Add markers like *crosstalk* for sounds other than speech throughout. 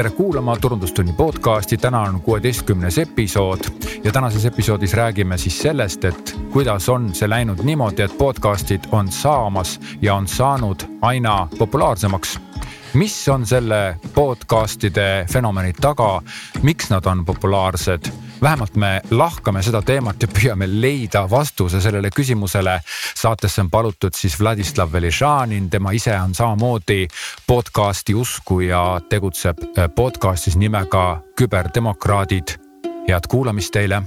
tere kuulama Turundustunni podcasti, täna on kuueteistkümnes episood ja tänases episoodis räägime siis sellest, et kuidas on see läinud niimoodi, et podcast'id on saamas ja on saanud aina populaarsemaks. mis on selle podcast'ide fenomeni taga, miks nad on populaarsed vähemalt me lahkame seda teemat ja püüame leida vastuse sellele küsimusele. saatesse on palutud siis Vladislav Velišanin, tema ise on samamoodi podcast'i usku ja tegutseb podcast'is nimega Küberdemokraadid. head kuulamist teile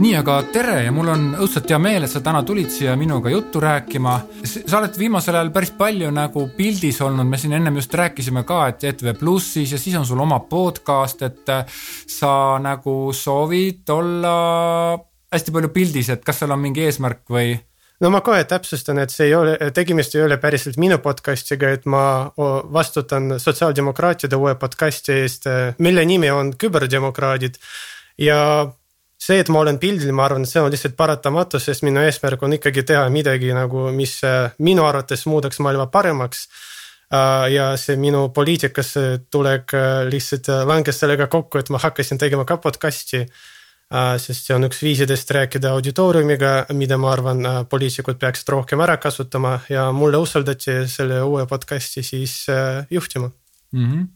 nii, aga tere ja mul on õudselt hea meel, et sa täna tulid siia minuga juttu rääkima. sa oled viimasel ajal päris palju nagu pildis olnud, me siin ennem just rääkisime ka, et ETV Plussis ja siis on sul oma podcast, et äh, sa nagu soovid olla hästi palju pildis, et kas seal on mingi eesmärk või? no ma kohe täpsustan, et see ei ole, tegemist ei ole päriselt minu podcast'iga, et ma vastutan sotsiaaldemokraatide uue podcast'i eest, mille nimi on Küberdemokraadid ja see, et ma olen pildil, ma arvan, et see on lihtsalt paratamatus, sest minu eesmärk on ikkagi teha midagi nagu, mis äh, minu arvates muudaks maailma paremaks. Äh, ja see minu poliitikasse tulek äh, lihtsalt langes sellega kokku, et ma hakkasin tegema ka podcast'i. sest see on üks viisidest rääkida auditooriumiga, mida ma arvan, poliitikud peaksid rohkem ära kasutama ja mulle usaldati selle uue podcast'i siis juhtima mm. -hmm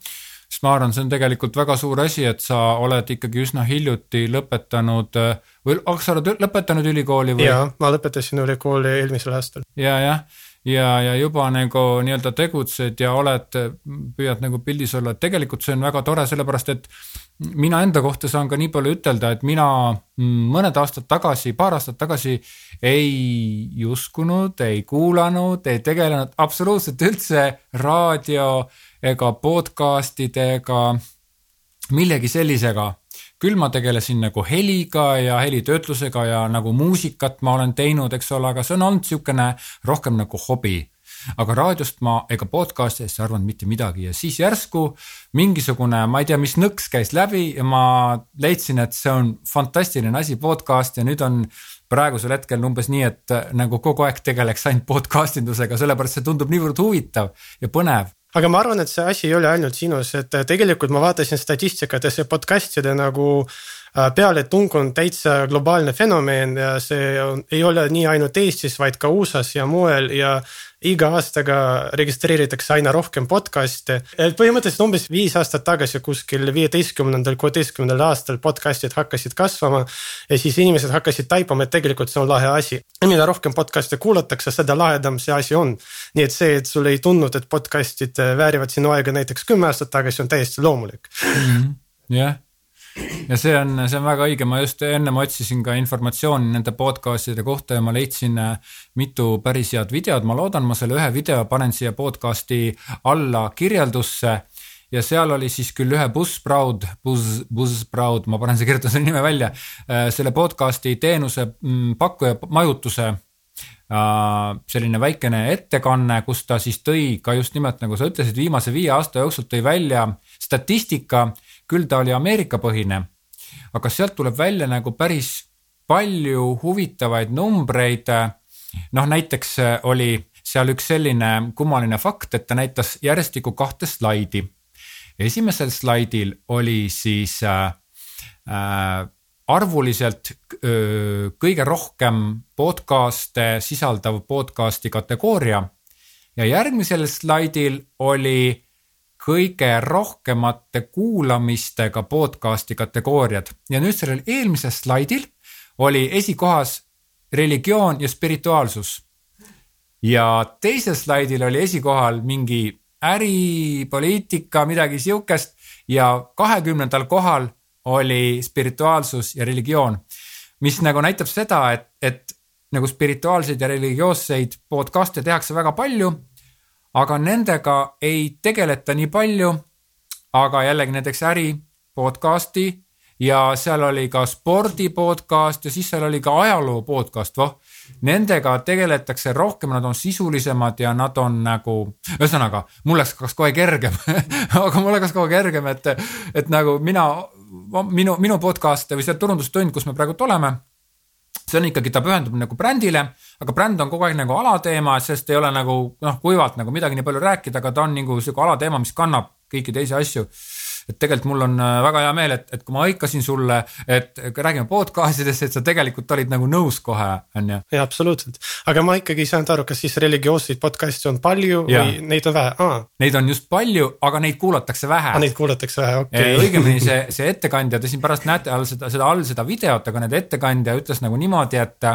sest ma arvan, see on tegelikult väga suur asi, et sa oled ikkagi üsna hiljuti lõpetanud või kas sa oled lõpetanud ülikooli või? jaa, ma lõpetasin ülikooli eelmisel aastal. ja, jah, ja, ja juba nagu nii-öelda tegutsed ja oled, püüad nagu pildis olla, et tegelikult see on väga tore, sellepärast et mina enda kohta saan ka nii palju ütelda, et mina mõned aastad tagasi, paar aastat tagasi ei uskunud, ei kuulanud, ei tegelenud absoluutselt üldse raadio ega podcast'ide ega millegi sellisega. küll ma tegelesin nagu heliga ja helitöötlusega ja nagu muusikat ma olen teinud, eks ole, aga see on olnud niisugune rohkem nagu hobi aga raadiost ma ega podcast'ist ei arvanud mitte midagi ja siis järsku mingisugune, ma ei tea, mis nõks käis läbi ja ma leidsin, et see on fantastiline asi, podcast ja nüüd on praegusel hetkel umbes nii, et nagu kogu aeg tegeleks ainult podcast indusega, sellepärast see tundub niivõrd huvitav ja põnev aga ma arvan, et see asi ei ole ainult sinus, et äh, tegelikult ma vaatasin statistikat ja see podcast'ide nagu pealetung on täitsa globaalne fenomen ja see on, ei ole nii ainult Eestis, vaid ka USA-s ja mujal ja iga aastaga registreeritakse aina rohkem podcast'e. põhimõtteliselt umbes viis aastat tagasi kuskil viieteistkümnendal, kuueteistkümnendal aastal podcast'id hakkasid kasvama. ja siis inimesed hakkasid taipama, et tegelikult see on lahe asi. mida rohkem podcast'e kuulatakse, seda lahedam see asi on. nii et see, et sul ei tulnud, et podcast'id väärivad sinu aega näiteks kümme aastat tagasi, on täiesti loomulik. Mhm. jah ja see on, see on väga õige, ma just ennem otsisin ka informatsiooni nende podcast'ide kohta ja ma leidsin äh, mitu päris head videot, ma loodan, ma selle ühe video panen siia podcast'i alla kirjeldusse. Ja seal oli siis küll ühe Buzzsprout, Buzz, Buzzsprout, ma panen, kirjutan selle nime välja, äh, selle podcast'i teenuse mm, pakkuja majutuse äh, selline väikene ettekanne, kus ta siis tõi ka just nimelt nagu sa ütlesid, viimase viie aasta jooksul tõi välja statistika küll ta oli Ameerika põhine, aga sealt tuleb välja nagu päris palju huvitavaid numbreid. noh, näiteks äh, oli seal üks selline kummaline fakt, et ta näitas järjestikku kahte slaidi. esimesel slaidil oli siis äh, äh, arvuliselt öö, kõige rohkem podcast'e sisaldav podcast'i kategooria ja järgmisel slaidil oli kõige rohkemate kuulamistega podcast'i kategooriad. Ja nüüd sellel eelmisel slaidil oli esikohas religioon ja spirituaalsus. ja teisel slaidil oli esikohal mingi äri, poliitika, midagi sihukest ja kahekümnendal kohal oli spirituaalsus ja religioon, mis nagu näitab seda, et, et nagu spirituaalseid ja religioosseid podcast'e tehakse väga palju aga nendega ei tegeleta nii palju. aga jällegi näiteks äri podcast'i ja seal oli ka spordi podcast ja siis seal oli ka ajaloo podcast, voh. Nendega tegeletakse rohkem, nad on sisulisemad ja nad on nagu, ühesõnaga mul läks kas kohe kergem *laughs* aga mul läks kohe kergem, et, et nagu mina, minu, minu podcast või see turundustund, kus me praegult oleme see on ikkagi, ta pühendub nagu brändile, aga bränd on kogu aeg nagu alateema, sest ei ole nagu noh, kuivalt nagu midagi nii palju rääkida, aga ta on nagu sihuke alateema, mis kannab kõiki teisi asju et tegelikult mul on äh, väga hea meel, et, et kui ma hõikasin sulle, et räägime podcast idest, et sa tegelikult olid nagu nõus kohe, on ju. jaa, absoluutselt, aga ma ikkagi ei saanud aru, kas siis religioosseid podcast'e on palju ja. või neid on vähe ah.? Neid on just palju, aga neid kuulatakse vähe ah,. Neid kuulatakse vähe, okei okay. õigemini see, see ettekandja, te siin pärast näete all seda, seda all seda videot, aga need ettekandja ütles nagu niimoodi, et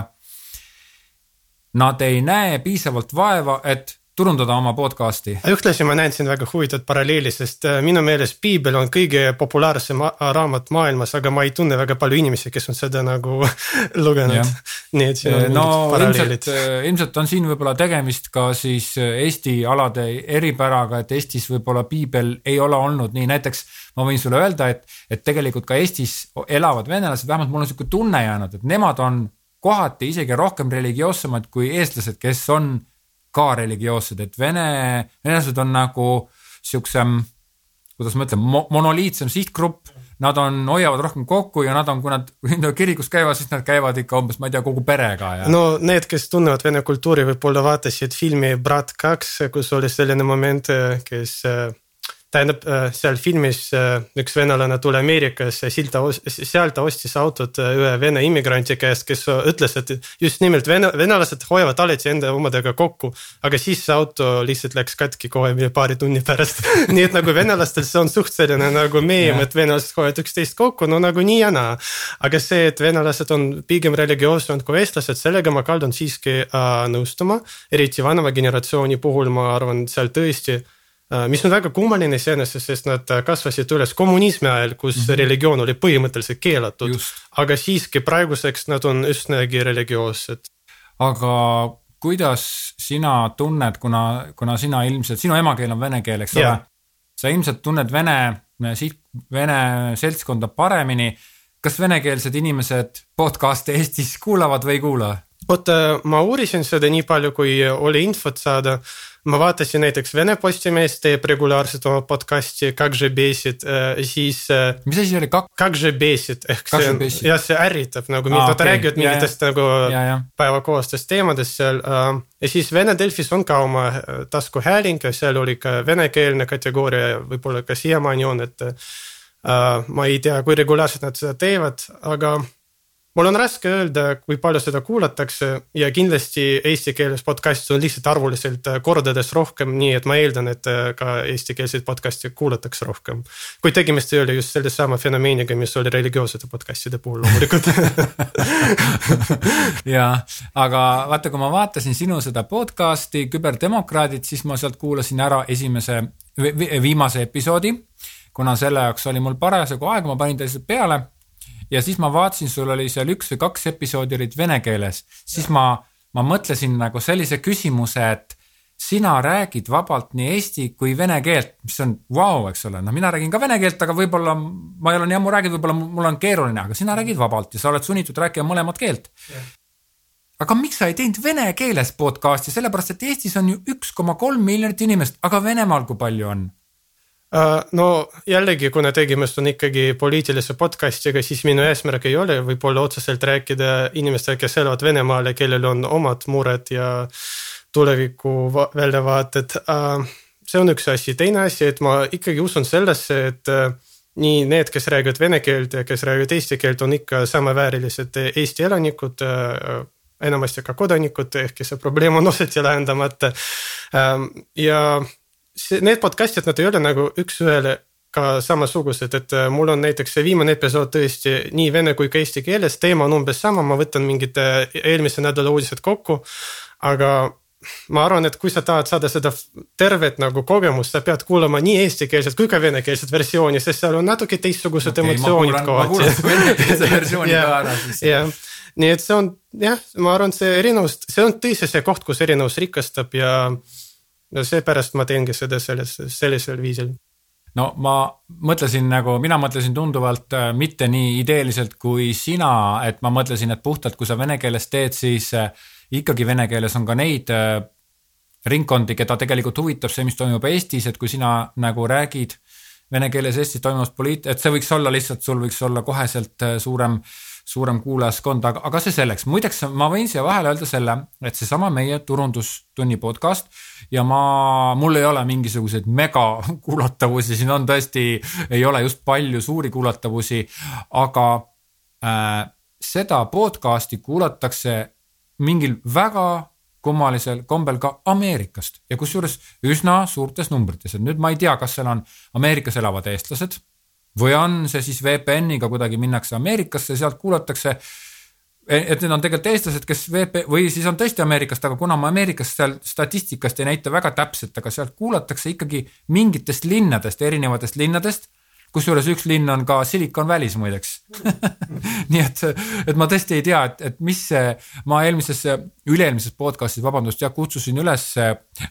nad ei näe piisavalt vaeva, et turundada oma podcast'i. ühtlasi ma näen siin väga huvitavat paralleeli, sest äh, minu meelest piibel on kõige populaarsem raamat maailmas, aga ma ei tunne väga palju inimesi, kes on seda nagu *laughs* lugenud. nii et siin on no, paralleelid. Äh, ilmselt on siin võib-olla tegemist ka siis äh, Eesti alade eripäraga, et Eestis võib-olla piibel ei ole olnud nii, näiteks ma võin sulle öelda, et, et tegelikult ka Eestis elavad venelased, vähemalt mul on sihuke tunne jäänud, et nemad on kohati isegi rohkem religioossemad kui eestlased, kes on ka religioossed, et vene, venelased on nagu siukse, kuidas ma ütlen mo, monoliitsem sihtgrupp. Nad on, hoiavad rohkem kokku ja nad on, kui nad, kui nad kirikus käivad, siis nad käivad ikka umbes, ma ei tea, kogu perega ja. no need, kes tunnevad vene kultuuri, võib-olla vaatasid filmi Brat kaks, kus oli selline moment, kes tähendab äh, seal filmis äh, üks venelane tuli Ameerikasse, seal ta, seal ta ostis autot äh, ühe vene immigrandi käest, kes ütles, et just nimelt vene, venelased hoiavad alati enda omadega kokku. aga siis see auto lihtsalt läks katki kohe paari tunni pärast *laughs* nii et nagu venelastel see on suht selline nagu meem, et venelased hoiavad üksteist kokku, no nagu nii ja naa. aga see, et venelased on pigem religioossemad kui eestlased, sellega ma kaldun siiski äh, nõustuma. eriti vanema generatsiooni puhul ma arvan, seal tõesti mis on väga kummaline iseenesest, sest nad äh, kasvasid üles kommunismi ajal, kus mm -hmm. religioon oli põhimõtteliselt keelatud. aga siiski praeguseks nad on üsnagi religioossed. aga kuidas sina tunned, kuna, kuna sina ilmselt, sinu emakeel on vene keel, eks yeah. ole. sa ilmselt tunned vene siht, vene seltskonda paremini. kas venekeelsed inimesed podcast'e Eestis kuulavad või ei kuula? vot ma uurisin seda nii palju, kui oli infot saada ma vaatasin näiteks Vene Postimees teeb regulaarselt oma podcast'i Как же бесит, siis. mis asi oli kak-? Как же basic ehk see on, jah, see ärritab nagu ah,, nad okay. räägivad mingitest nagu päevakohastest teemadest seal. ja siis Vene Delfis on ka oma taskuhääling ja seal oli ka venekeelne kategooria, võib-olla ka siiamaani on, et. ma ei tea, kui regulaarselt nad seda teevad, aga mul on raske öelda, kui palju seda kuulatakse ja kindlasti eesti keeles podcast'id on lihtsalt arvuliselt äh, kordades rohkem, nii et ma eeldan, et äh, ka eestikeelseid podcast'e kuulatakse rohkem. kuid tegemist ei ole just sellesama fenomeeniga, mis oli religioossete podcast'ide puhul loomulikult *laughs* ja, aga vaata, kui ma vaatasin sinu seda podcast'i Küberdemokraadid, siis ma sealt kuulasin ära esimese, viimase episoodi. kuna selle jaoks oli mul parasjagu aega, ma panin ta lihtsalt peale ja siis ma vaatasin, sul oli seal üks või kaks episoodi olid vene keeles, siis ma, ma mõtlesin nagu sellise küsimuse, et sina räägid vabalt nii eesti kui vene keelt, mis on vau wow,, eks ole, noh, mina räägin ka vene keelt, aga võib-olla ma ei ole nii ammu rääkinud, võib-olla mul on keeruline, aga sina räägid vabalt ja sa oled sunnitud rääkima mõlemat keelt. aga miks sa ei teinud vene keeles podcast'i, sellepärast et Eestis on ju üks koma kolm miljonit inimest, aga Venemaal kui palju on? Äh, no jällegi, kuna tegemist on ikkagi poliitilise podcast'iga, siis minu eesmärk ei ole võib-olla otseselt rääkida inimestega, kes elavad Venemaal ja kellel on omad mured ja tuleviku väljavaated. Äh, see on üks asi, teine asi, et ma ikkagi usun sellesse, et äh, nii need, kes räägivad vene keelt ja kes räägivad eesti keelt, on ikka samaväärilised Eesti elanikud enamasti ka kodanikud, ehkki see probleem on *laughs* osati lahendamata. ja see, need podcast'id, nad ei ole nagu üks-ühele ka samasugused, et äh, mul on näiteks see viimane episood tõesti nii vene kui ka eesti keeles, teema on umbes sama, ma võtan mingid äh, eelmise nädala uudised kokku. aga ma arvan, et kui sa tahad saada seda tervet nagu kogemust, sa pead kuulama nii eestikeelset kui ka venekeelset versiooni, sest seal on natuke teistsugused okay, emotsioonid kohati. *laughs* jah, nii et see on jah, ma arvan, see erinevus, see on tõesti see koht, kus erinevus rikastab ja no seepärast ma teengi seda selles, sellisel viisil. No ma mõtlesin nagu, mina mõtlesin tunduvalt äh, mitte nii ideeliselt kui sina, et ma mõtlesin, et puhtalt, kui sa vene keeles teed, siis äh, ikkagi vene keeles on ka neid äh, ringkondi, keda tegelikult huvitab see, mis toimub Eestis, et kui sina nagu räägid vene keeles Eestis toimuvast poliit-, et see võiks olla lihtsalt, sul võiks olla koheselt suurem suurem kuulajaskond, aga, aga see selleks, muideks ma võin siia vahele öelda selle, et seesama meie turundustunni podcast ja ma, mul ei ole mingisuguseid mega *laughs* kuulatavusi, siin on tõesti, ei ole just palju suuri kuulatavusi, aga äh, seda podcast'i kuulatakse mingil väga kummalisel kombel ka Ameerikast ja kusjuures üsna suurtes numbrites, et nüüd ma ei tea, kas seal on Ameerikas elavad eestlased või on see siis VPN-iga kuidagi minnakse Ameerikasse, sealt kuulatakse. et need on tegelikult eestlased, kes VP või siis on tõesti Ameerikast, aga kuna ma Ameerikast seal statistikast ei näita väga täpselt, aga sealt kuulatakse ikkagi mingitest linnadest, erinevatest linnadest kusjuures üks linn on ka Silicon Valley's muideks *laughs* nii et, et ma tõesti ei tea, et, et mis see, ma eelmises, üle-eelmises podcast'is, vabandust, jah, kutsusin üles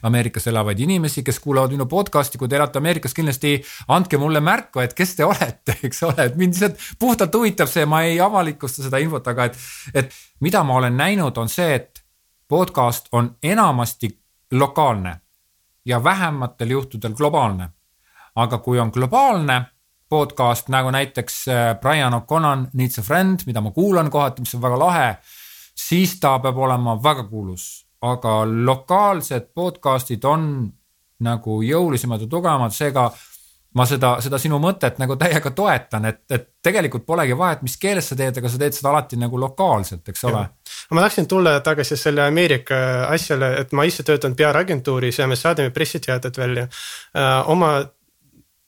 Ameerikas elavaid inimesi, kes kuulavad minu podcast'i, kui te elate Ameerikas, kindlasti andke mulle märku, et kes te olete, *laughs* eks ole, et mind lihtsalt puhtalt huvitab see, ma ei avalikusta seda infot, aga et, et mida ma olen näinud, on see, et podcast on enamasti lokaalne ja vähematel juhtudel globaalne. aga kui on globaalne podcast nagu näiteks äh, Brian O'Connor Needs a Friend, mida ma kuulan kohati, mis on väga lahe, siis ta peab olema väga kuulus. aga lokaalsed podcast'id on nagu jõulisemad ja tugevamad, seega ma seda, seda sinu mõtet nagu täiega toetan, et, et tegelikult polegi vahet, mis keeles sa teed, aga sa teed seda alati nagu lokaalselt, eks ole. ma tahtsin tulla tagasi selle Ameerika asjale, et ma ise töötan PR-agentuuris ja me saadame pressiteated välja uh,. oma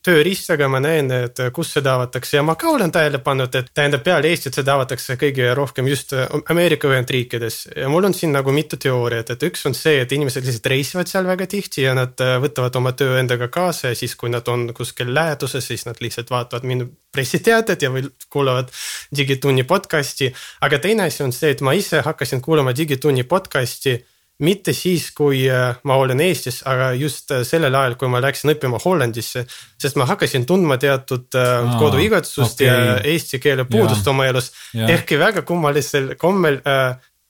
tööriistaga ma näen, et kus seda avatakse ja ma ka olen tähele pannud, et tähendab peale Eestit seda avatakse kõige rohkem just Ameerika Ühendriikides. ja mul on siin nagu mitu teooriat, et üks on see, et inimesed lihtsalt reisivad seal väga tihti ja nad äh, võtavad oma töö endaga kaasa ja siis, kui nad on kuskil läheduses, siis nad lihtsalt vaatavad minu pressiteadet ja või kuulavad Digitunni podcast'i. aga teine asi on see, et ma ise hakkasin kuulama Digitunni podcast'i mitte siis, kui äh, ma olen Eestis, aga just äh, sellel ajal, kui ma läksin õppima Hollandisse. sest ma hakkasin tundma teatud äh, koduigatsust okay. ja eesti keele puudust ja. oma elus. ehkki väga kummalisel kombel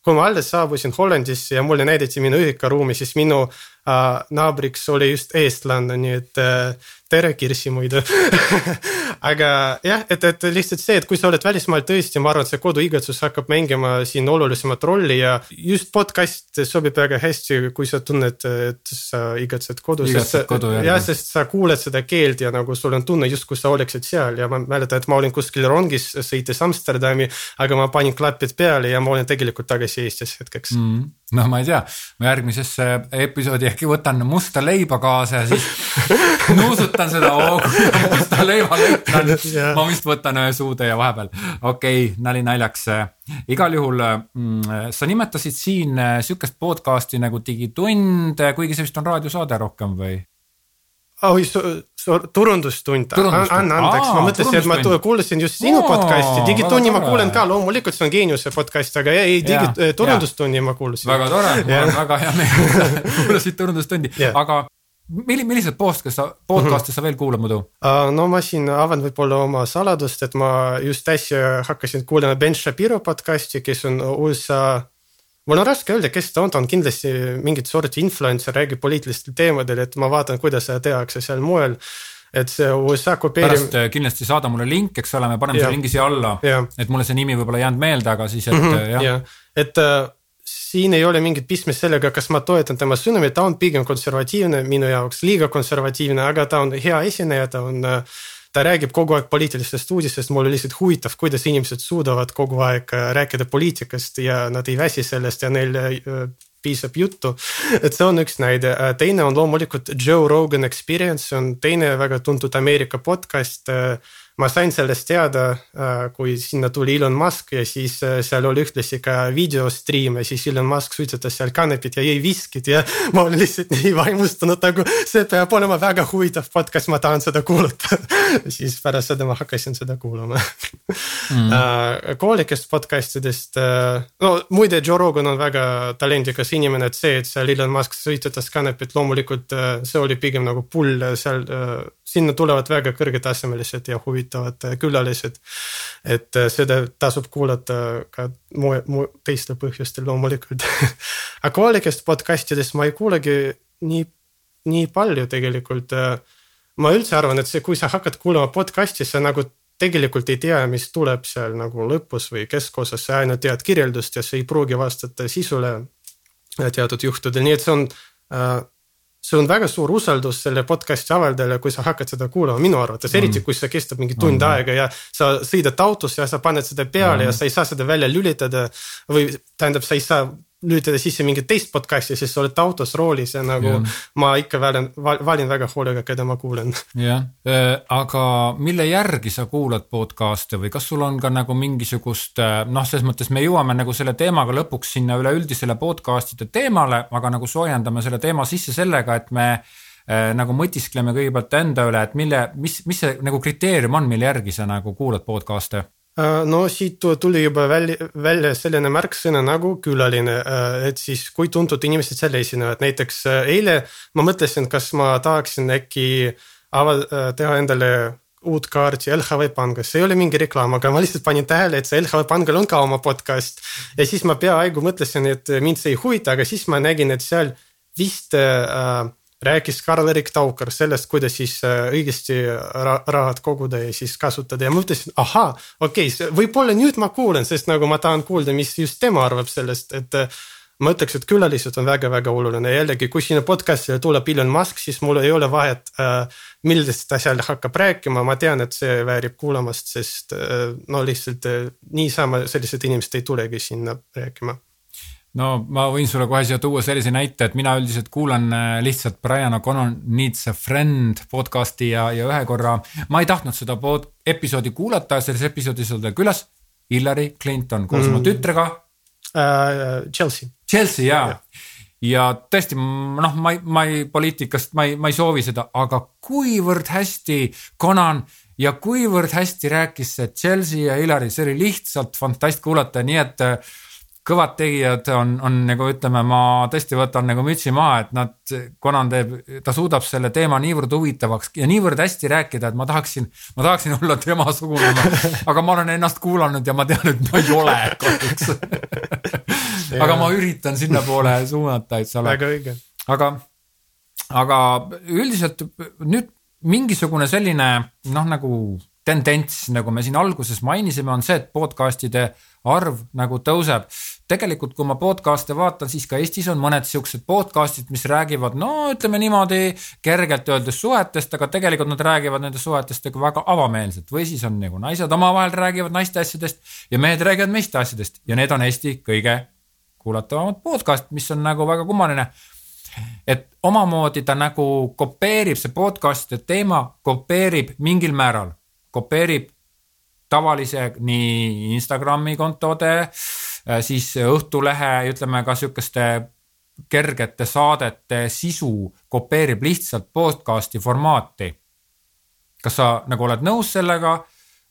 kui ma alles saabusin Hollandisse ja mulle näidati minu ühikaruumi, siis minu äh, naabriks oli just eestlane, nii et äh, tere, Kirsi muidu *laughs* aga jah, et, et lihtsalt see, et kui sa oled välismaal tõesti, ma arvan, et see koduigatsus hakkab mängima siin olulisemat rolli ja just podcast sobib väga hästi, kui sa tunned, et sa igatsed kodu. jah. sest sa kuuled seda keelt ja nagu sul on tunne justkui sa oleksid seal ja ma mäletan, et ma olin kuskil rongis sõites Amsterdami, aga ma panin klapid peale ja ma olen tegelikult tagasi Eestis hetkeks mm noh, ma ei tea, ma järgmisesse episoodi äkki võtan musta leiba kaasa ja siis *laughs* nuusutan seda hoogu ja musta leiva yeah.. ma vist võtan ühe suutäie vahepeal, okei okay,, nali naljaks. igal juhul mm, sa nimetasid siin äh, sihukest podcast'i nagu Digitund, kuigi see vist on raadiosaade rohkem või? Oi, turundustund, anna andeks, ma mõtlesin, et ma kuulasin just sinu podcast'i, Digitunni ma kuulen ka, loomulikult see on Geeniuse podcast, aga ei, digi-, turundustunni ma kuulasin. väga tore, mul on väga hea meel, *laughs* kuulasid turundustundi, aga milli-, milliseid podcast'e sa, podcast'e sa veel kuulad muidu? Uh,? no ma siin avan võib-olla oma saladust, et ma just äsja hakkasin kuulama Ben Shapiro podcast'i, kes on USA mul on raske öelda, kes ta on, ta on kindlasti mingit sorti influencer, räägib poliitilistel teemadel, et ma vaatan, kuidas seda tehakse seal mujal. et see USA kopeerim-. pärast äh, kindlasti saada mulle link, eks ole, me paneme selle lingi siia alla. et mulle see nimi võib-olla ei jäänud meelde, aga siis, et mm -hmm, jah ja.. et äh, siin ei ole mingit pistmist sellega, kas ma toetan tema sõnumit, ta on pigem konservatiivne minu jaoks, liiga konservatiivne, aga ta on hea esineja, ta on äh, ta räägib kogu aeg poliitilistest uudistest, mulle lihtsalt huvitav, kuidas inimesed suudavad kogu aeg äh, rääkida poliitikast ja nad ei väsi sellest ja neil äh, piisab juttu. et see on üks näide, äh, teine on loomulikult Joe Rogan Experience, on teine väga tuntud Ameerika podcast ma sain sellest teada, äh, kui sinna tuli Elon Musk ja siis äh, seal oli ühtlasi ka videostream ja siis Elon Musk suitsetas seal kanepit ja jõi viskit ja *laughs* ma olin lihtsalt nii vaimustunud, nagu see peab olema väga huvitav podcast, ma tahan seda kuulata *laughs* siis pärast seda ma hakkasin seda kuulama mm. *laughs* Äh, koolikest podcast idest, no muide, Joe Rogan on väga talendikas inimene, et see, et seal Elon Musk suitsetas kanepit, loomulikult see oli pigem nagu pull seal sinna tulevad väga kõrgetasemelised ja huvitavad äh, külalised. et äh, seda tasub kuulata ka mu, mu teistel põhjustel loomulikult *laughs* aga kohalikest podcast idest ma ei kuulegi nii, nii palju tegelikult. Äh, ma üldse arvan, et see, kui sa hakkad kuulama podcast'i, sa nagu tegelikult ei tea, mis tuleb seal nagu lõpus või keskosas, sa ainult tead kirjeldust ja sa ei pruugi vastata sisule teatud juhtudel, nii et see on äh, see on väga suur usaldus selle podcast'i avaldajale, kui sa hakkad seda kuulama, minu arvates, eriti mm. kui see kestab mingi tund mm. aega ja sa sõidad autos ja sa paned seda peale mm. ja sa ei saa seda välja lülitada. või tähendab, sa ei saa lülitada sisse mingit teist podcast'i, sest sa oled autos roolis ja nagu ja. ma ikka valin, valin väga hoolega, keda ma kuulan. jah, äh, aga mille järgi sa kuulad podcast'e või kas sul on ka nagu mingisugust äh, noh, selles mõttes me jõuame nagu selle teemaga lõpuks sinna üleüldisele podcast'ide teemale, aga nagu soojendame selle teema sisse sellega, et me äh, nagu mõtiskleme kõigepealt enda üle, et mille, mis, mis see nagu kriteerium on, mille järgi sa nagu kuulad podcast'e no siit tuli juba välja, välja selline märksõna nagu külaline, äh, et siis kui tuntud inimesed seal esinevad, näiteks äh, eile ma mõtlesin, kas ma tahaksin äkki ava-, teha endale uut kaarti LHV pangas, see ei ole mingi reklaam, aga ma lihtsalt panin tähele, et see LHV pangal on ka oma podcast. ja siis ma peaaegu mõtlesin, et mind see ei huvita, aga siis ma nägin, et seal vist äh, rääkis Karl-Erik Taukar sellest, kuidas siis äh, õigesti rahad koguda ja siis kasutada. Ja ma mõtlesin, ahaa, okei okay,, võib-olla nüüd ma kuulen, sest nagu ma tahan kuulda, mis just tema arvab sellest, et äh, ma ütleks, et külalised on väga-väga oluline, jällegi, kui sinna podcast'ile tuleb Elon Musk, siis mul ei ole vahet äh,, millest ta seal hakkab rääkima, ma tean, et see väärib kuulamast, sest no lihtsalt niisama sellised inimesed ei tulegi sinna rääkima no ma võin sulle kohe siia tuua sellise näite, et mina üldiselt kuulan äh, lihtsalt Brian O'Connor Needs a Friend podcast'i ja, ja ühe korra ma ei tahtnud seda pod, episoodi kuulata, selles episoodis oli ta külas Hillary Clinton koos mm. oma tütrega uh,. Chelsea. Chelsea jaa ja. ja tõesti noh, ma ei, ma ei poliitikast, ma ei, ma ei soovi seda, aga kuivõrd hästi Conan ja kuivõrd hästi rääkis see Chelsea ja Hillary, see oli lihtsalt fantast kuulata, nii et äh, kõvad tegijad on, on nagu ütleme, ma tõesti võtan nagu mütsi maha, et nad, Conan teeb, ta suudab selle teema niivõrd huvitavaks ja niivõrd hästi rääkida, et ma tahaksin, ma tahaksin olla temasugune *laughs* aga ma olen ennast kuulanud ja ma tean, et ma ei ole kahjuks *laughs* aga ma üritan sinnapoole suunata, eks ole. väga õige. aga, aga üldiselt nüüd mingisugune selline noh, nagu tendents, nagu me siin alguses mainisime, on see, et podcast'ide arv nagu tõuseb. Tegelikult, kui ma podcast'e vaatan, siis ka Eestis on mõned siuksed podcast'id, mis räägivad, no ütleme niimoodi kergelt öeldes suhetest, aga tegelikult nad räägivad nendest suhetest nagu väga avameelselt. Või siis on nagu naised omavahel räägivad naiste asjadest ja mehed räägivad meeste asjadest. Ja need on Eesti kõige kuulatavamad podcast, mis on nagu väga kummaline et omamoodi ta nagu kopeerib, see podcast'ide teema kopeerib mingil määral, kopeerib tavalise nii Instagrami kontode, äh, siis Õhtulehe, ütleme ka sihukeste kergete saadete sisu kopeerib lihtsalt podcast'i formaati. kas sa nagu oled nõus sellega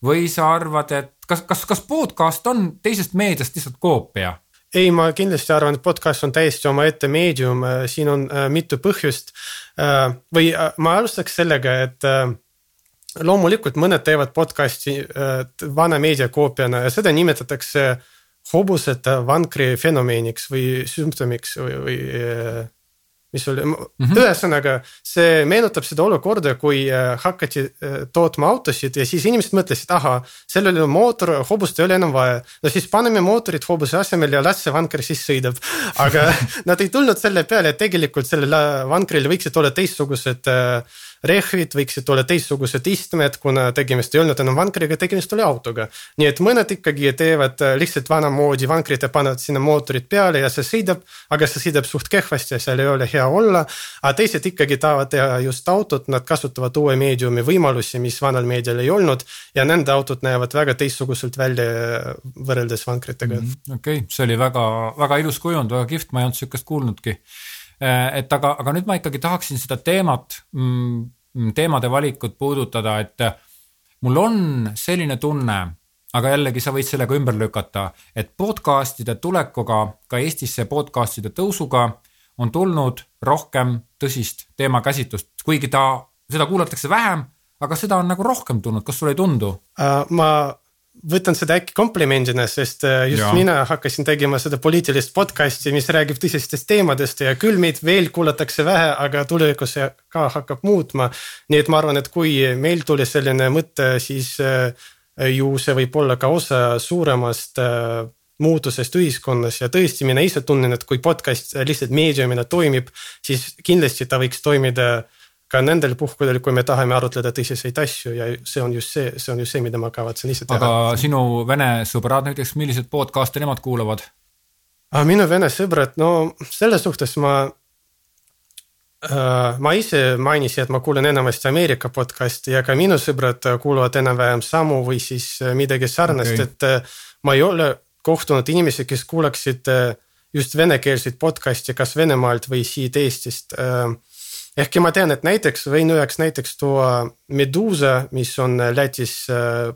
või sa arvad, et kas, kas, kas podcast on teisest meediast lihtsalt koopia? ei, ma kindlasti arvan, et podcast on täiesti omaette meedium, äh, siin on äh, mitu põhjust. või ma alustaks sellega, et loomulikult mõned teevad podcast'i äh, vana meediakoopiana ja seda nimetatakse hobusete vankri fenomeeniks või sümptomiks või, või äh, mis oli mm, -hmm. ühesõnaga see meenutab seda olukorda, kui äh, hakati tootma autosid ja siis inimesed mõtlesid, ahah, sellel on mootor, hobust ei ole enam vaja. no siis paneme mootorid hobuse asemel ja las see vanker siis sõidab. aga *laughs* nad ei tulnud selle peale, et tegelikult sellel vankril võiksid olla teistsugused äh, rehvid võiksid olla teistsugused istmed, kuna tegemist ei olnud enam vankriga, tegemist oli autoga. nii et mõned ikkagi teevad äh, lihtsalt vanamoodi vankrit ja panevad sinna mootorid peale ja see sõidab, aga see sõidab suht kehvasti ja seal ei ole hea olla. aga teised ikkagi tahavad teha just autot, nad kasutavad uue meediumi võimalusi, mis vanal meedial ei olnud ja nende autod näevad väga teistsuguselt välja äh, võrreldes vankritega -hmm.. okei see oli väga, väga ilus kujund, väga kihvt, ma ei olnud sihukest kuulnudki et aga, aga nüüd ma ikkagi tahaksin seda teemat, mm, teemade valikut puudutada, et mul on selline tunne, aga jällegi sa võid sellega ümber lükata, et podcast'ide tulekuga, ka Eestisse podcast'ide tõusuga on tulnud rohkem tõsist teemakäsitlust, kuigi ta, seda kuulatakse vähem, aga seda on nagu rohkem tulnud, kas sulle ei tundu uh,? ma võtan seda äkki komplimendina, sest äh, just ja. mina hakkasin tegema seda poliitilist podcast'i, mis räägib tõsistest teemadest ja küll meid veel kuulatakse vähe, aga tulevikus see ka hakkab muutma. nii et ma arvan, et kui meil tuli selline mõte, siis äh, ju see võib olla ka osa suuremast muutusest ühiskonnas ja tõesti, mina ise tunnen, et kui podcast lihtsalt meediumina toimib, siis kindlasti ta võiks toimida ka nendel puhkudel, kui me tahame arutleda tõsiseid asju ja see on just see, see on just see, mida ma kavatsen ise teha. aga sinu vene sõbrad näiteks, milliseid podcast'e nemad kuulavad? minu vene sõbrad, no selles suhtes ma äh,, ma ise mainisin, et ma kuulan enamasti Ameerika podcast'i ja ka minu sõbrad kuuluvad enam-vähem samu või siis midagi sarnast okay., et äh, ma ei ole kohtunud inimesi, kes kuulaksid äh, just venekeelseid podcast'e kas Venemaalt või siit Eestist äh, ehkki ma tean, et näiteks võin üheks näiteks tuua Meduusa, mis on Lätis äh,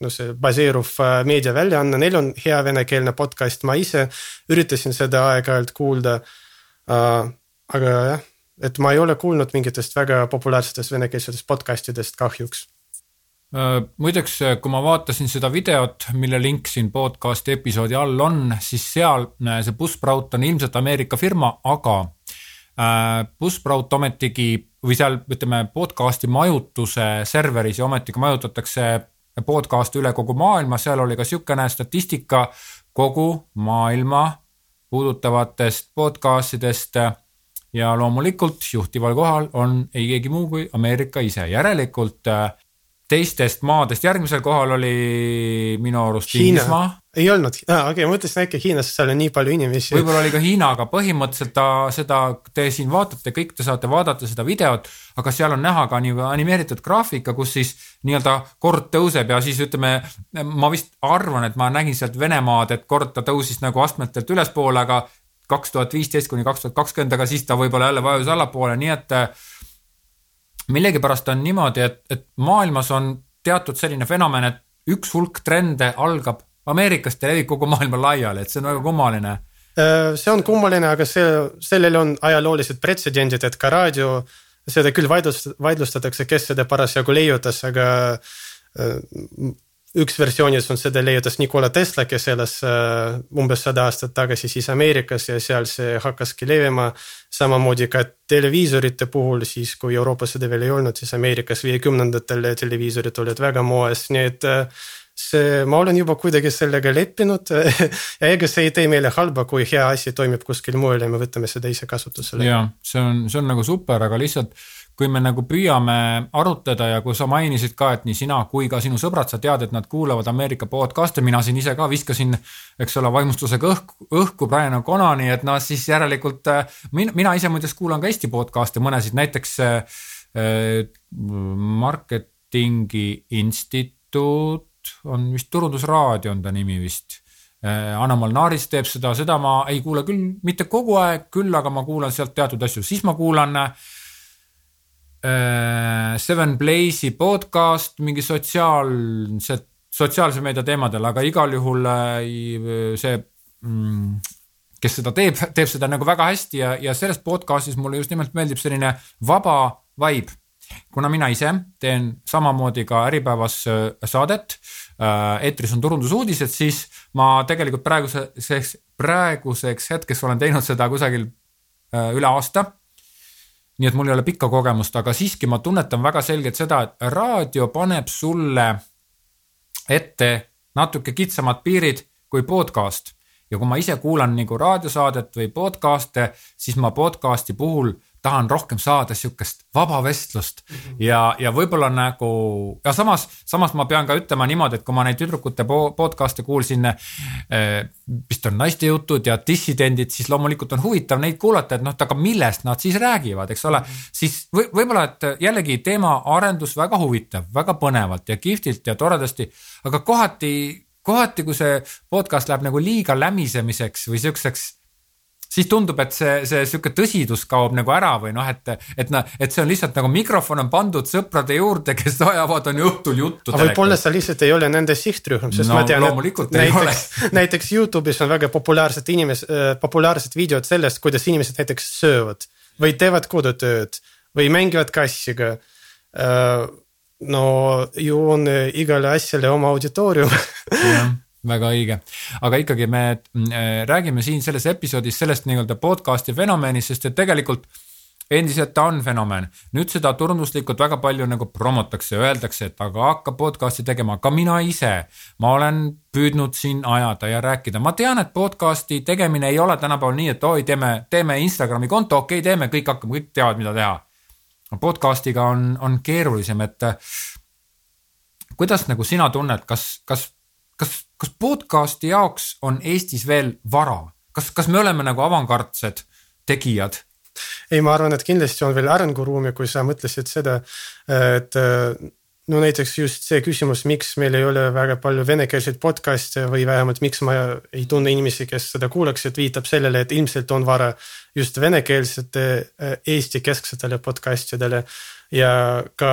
no see baseeruv äh, meediaväljaanne, neil on hea venekeelne podcast, ma ise üritasin seda aeg-ajalt kuulda. Aga jah, et ma ei ole kuulnud mingitest väga populaarsetest venekeelsetest podcast idest kahjuks muideks, kui ma vaatasin seda videot, mille link siin podcast'i episoodi all on, siis seal see Buzzsprout on ilmselt Ameerika firma, aga Äh, Buzzsprout ometigi või seal ütleme podcast'i majutuse serveris ja ometigi majutatakse podcast'e üle kogu maailma, seal oli ka niisugune statistika kogu maailma puudutavatest podcast idest ja loomulikult juhtival kohal on ei keegi muu kui Ameerika ise, järelikult äh, teistest maadest, järgmisel kohal oli minu arust. Inglismaa. ei olnud ah,, okei okay,, ma mõtlesin äkki Hiinas, seal on nii palju inimesi. võib-olla oli ka Hiina, aga põhimõtteliselt ta seda, te siin vaatate, kõik te saate vaadata seda videot, aga seal on näha ka nii animeeritud graafika, kus siis nii-öelda kord tõuseb ja siis ütleme, ma vist arvan, et ma nägin sealt Venemaad, et kord ta tõusis nagu astmetelt ülespoole, aga kaks tuhat viisteist kuni kaks tuhat kakskümmend, aga siis ta võib-olla jälle vajus allapoole, nii et millegipärast on niimoodi, et, et maailmas on teatud selline fenomen, et üks hulk trende algab Ameerikast ja levib kogu maailma laiali, et see on väga kummaline. Äh, see on kummaline, aga see, sellel on ajaloolised pretsedendid, et ka raadio, seda küll vaidlust-, vaidlustatakse, kes seda parasjagu leiutas, aga äh, üks versioonis on seda leiutas Nikola Tesla, kes elas äh, umbes sada aastat tagasi siis Ameerikas ja seal see hakkaski levima. samamoodi ka televiisorite puhul, siis kui Euroopas seda veel ei olnud, siis Ameerikas viiekümnendatel televiisorid olid väga moes, nii et äh, see, ma olen juba kuidagi sellega leppinud *laughs* ja ega see ei tee meile halba, kui hea asi toimib kuskil mujal ja me võtame seda ise kasutusele. ja see on, see on nagu super, aga lihtsalt kui me nagu püüame arutada ja kui sa mainisid ka, et nii sina kui ka sinu sõbrad, sa tead, et nad kuulavad Ameerika podcast'e, mina siin ise ka viskasin, eks ole, vaimustusega õhku, õhku Brian O'Connani, et noh, siis järelikult äh, mina, mina ise muideks kuulan ka Eesti podcast'e, mõnesid näiteks äh, äh Marketingi Instituut on vist Turundusraadio on ta nimi vist äh, Anna-Mal Naaris teeb seda, seda ma ei kuula küll mitte kogu aeg, küll aga ma kuulan sealt teatud asju, siis ma kuulan Äh, Seven Blaze'i podcast mingi sotsiaalse, sotsiaalse meedia teemadel, aga igal juhul äh, see, mm, kes seda teeb, teeb seda nagu väga hästi ja, ja selles podcast'is mulle just nimelt meeldib selline vaba vibe. kuna mina ise teen samamoodi ka Äripäevas äh, saadet, eetris on turundusuudised, siis ma tegelikult praeguseks, praeguseks hetkeks olen teinud seda kusagil üle aasta nii et mul ei ole pikka kogemust, aga siiski ma tunnetan väga selgelt seda, et raadio paneb sulle ette natuke kitsamad piirid kui podcast. ja kui ma ise kuulan nagu raadiosaadet või podcast'e, siis ma podcast'i puhul tahan rohkem saada sihukest vaba vestlust mm -hmm. ja, ja võib-olla nagu ja samas, samas ma pean ka ütlema niimoodi, et kui ma neid tüdrukute podcast'e kuulsin eh,. vist on naiste jutud ja dissidendid, siis loomulikult on huvitav neid kuulata, et noh, aga millest nad siis räägivad, eks ole mm. -hmm. siis või, võib-olla, et jällegi teemaarendus väga huvitav, väga põnevalt ja kihvtilt ja toredasti, aga kohati kohati, kui see podcast läheb nagu liiga lämisemiseks või siukseks siis tundub, et see, see sihuke tõsidus kaob nagu ära või noh, et, et noh, et see on lihtsalt nagu mikrofon on pandud sõprade juurde, kes ajavad on õhtul juttu. aga võib-olla sa lihtsalt ei ole nende sihtrühm, sest no, ma tean, et näiteks, *laughs* näiteks Youtube'is on väga populaarsed inimesed äh,, populaarsed videod sellest, kuidas inimesed näiteks söövad või teevad kodutööd või mängivad kassiga äh,. no ju on igale asjale oma auditoorium *laughs* väga õige, aga ikkagi me äh, räägime siin selles episoodis sellest nii-öelda podcast'i fenomenist, sest et tegelikult endiselt ta on fenomen, nüüd seda turunduslikult väga palju nagu promotakse, öeldakse, et aga hakka podcast'i tegema, ka mina ise. ma olen püüdnud siin ajada ja rääkida, ma tean, et podcast'i tegemine ei ole tänapäeval nii, et oi, teeme, teeme Instagrami konto, okei okay,, teeme, kõik hakkame, kõik teavad, mida teha. Podcast'iga on, on keerulisem, et kuidas nagu sina tunned, kas, kas, kas, kas podcast'i jaoks on Eestis veel vara, kas, kas me oleme nagu avangardsed tegijad? ei, ma arvan, et kindlasti on veel arenguruumi, kui sa mõtlesid seda, et no näiteks just see küsimus, miks meil ei ole väga palju venekeelseid podcast'e või vähemalt miks ma ei tunne inimesi, kes seda kuulaksid, viitab sellele, et ilmselt on vara just venekeelsete Eesti kesksetele podcast idele ja ka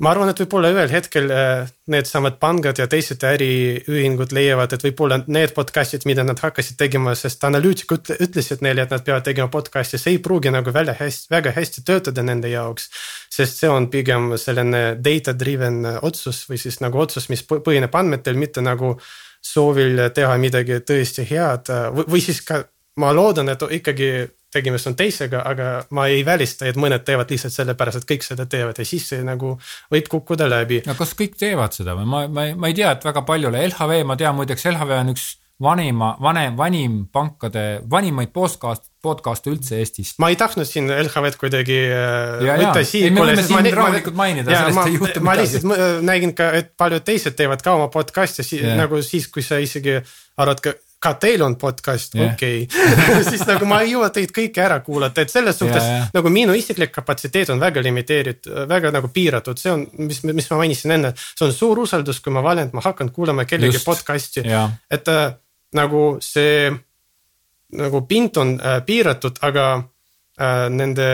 ma arvan, et võib-olla ühel hetkel äh, needsamad pangad ja teised äriühingud leiavad, et võib-olla need podcast'id, mida nad hakkasid tegema, sest analüütikud ütlesid neile, et nad peavad tegema podcast'i, see ei pruugi nagu välja hästi, väga hästi töötada nende jaoks. sest see on pigem selline data driven otsus või siis nagu otsus, mis põhineb andmetel, mitte nagu soovil teha midagi tõesti head või, või siis ka ma loodan, et ikkagi tegemist on teisega, aga ma ei välista, et mõned teevad lihtsalt sellepärast, et kõik seda teevad ja siis see nagu võib kukkuda läbi. no kas kõik teevad seda või ma, ma, ma ei tea, et väga paljule, LHV, ma tean muideks, LHV on üks vanima, vanem, vanim pankade, vanimaid podcast, podcast'e üldse Eestis. ma ei tahtnud siin LHV-d kuidagi äh, ja, võtta siia. ma, midagi. ma lihtsalt nägin ka, et paljud teised teevad ka oma podcast'e si yeah. nagu siis, kui sa isegi arvad ka ka teil on podcast okei *laughs* siis nagu ma ei jõua teid kõiki ära kuulata, et selles suhtes yeah, yeah. nagu minu isiklik kapatsiteet on väga limiteeritud, väga nagu piiratud, see on, mis, mis ma mainisin enne. see on suur usaldus, kui ma valen, et ma hakkan kuulama kellegi Just. podcast'i yeah., et äh, nagu see nagu pind on äh, piiratud, aga äh, nende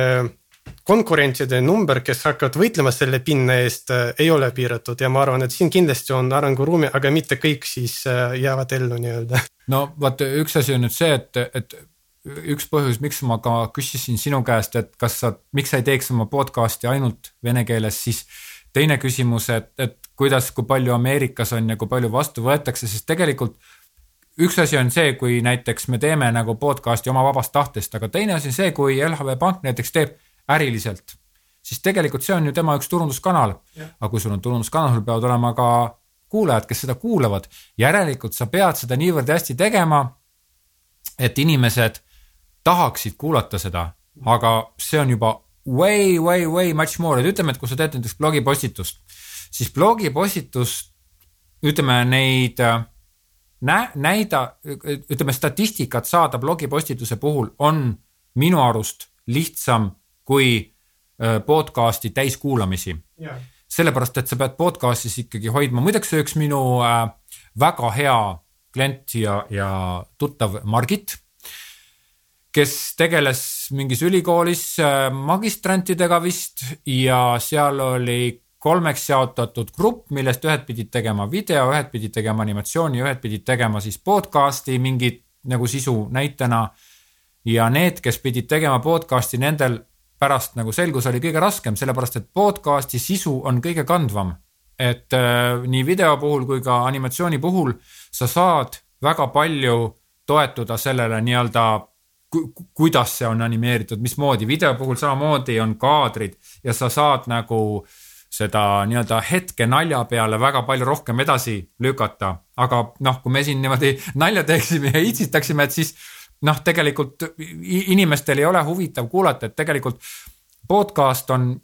konkurentide number, kes hakkavad võitlema selle pinna eest, äh, ei ole piiratud ja ma arvan, et siin kindlasti on arenguruumi, aga mitte kõik siis äh, jäävad ellu nii-öelda. no vaata, üks asi on nüüd see, et, et üks põhjus, miks ma ka küsisin sinu käest, et kas sa, miks sa ei teeks oma podcast'i ainult vene keeles, siis teine küsimus, et, et kuidas, kui palju Ameerikas on ja kui palju vastu võetakse, sest tegelikult üks asi on see, kui näiteks me teeme nagu podcast'i oma vabast tahtest, aga teine asi on see, kui LHV Pank näiteks teeb äriliselt, siis tegelikult see on ju tema üks turunduskanal. aga kui sul on turunduskanal, sul peavad olema ka kuulajad, kes seda kuulavad. järelikult sa pead seda niivõrd hästi tegema, et inimesed tahaksid kuulata seda, aga see on juba way, way, way much more, et ütleme, et kui sa teed näiteks blogipostitust, siis blogipostitust, ütleme neid nä-, näida, ütleme statistikat saada blogipostituse puhul on minu arust lihtsam kui podcast'i täiskuulamisi yeah.. sellepärast, et sa pead podcast'is ikkagi hoidma, muideks üks minu väga hea klient ja, ja tuttav Margit, kes tegeles mingis ülikoolis magistrantidega vist ja seal oli kolmeks jaotatud grupp, millest ühed pidid tegema video, ühed pidid tegema animatsiooni, ühed pidid tegema siis podcast'i mingit nagu sisu näitena. ja need, kes pidid tegema podcast'i, nendel pärast nagu selgus oli kõige raskem, sellepärast et podcast'i sisu on kõige kandvam. et äh, nii video puhul kui ka animatsiooni puhul sa saad väga palju toetuda sellele nii-öelda ku, kuidas see on animeeritud, mismoodi, video puhul samamoodi on kaadrid ja sa saad nagu seda nii-öelda hetke nalja peale väga palju rohkem edasi lükata. aga noh, kui me siin niimoodi nalja teeksime ja itsitaksime, et siis noh, tegelikult inimestel ei ole huvitav kuulata, et tegelikult podcast on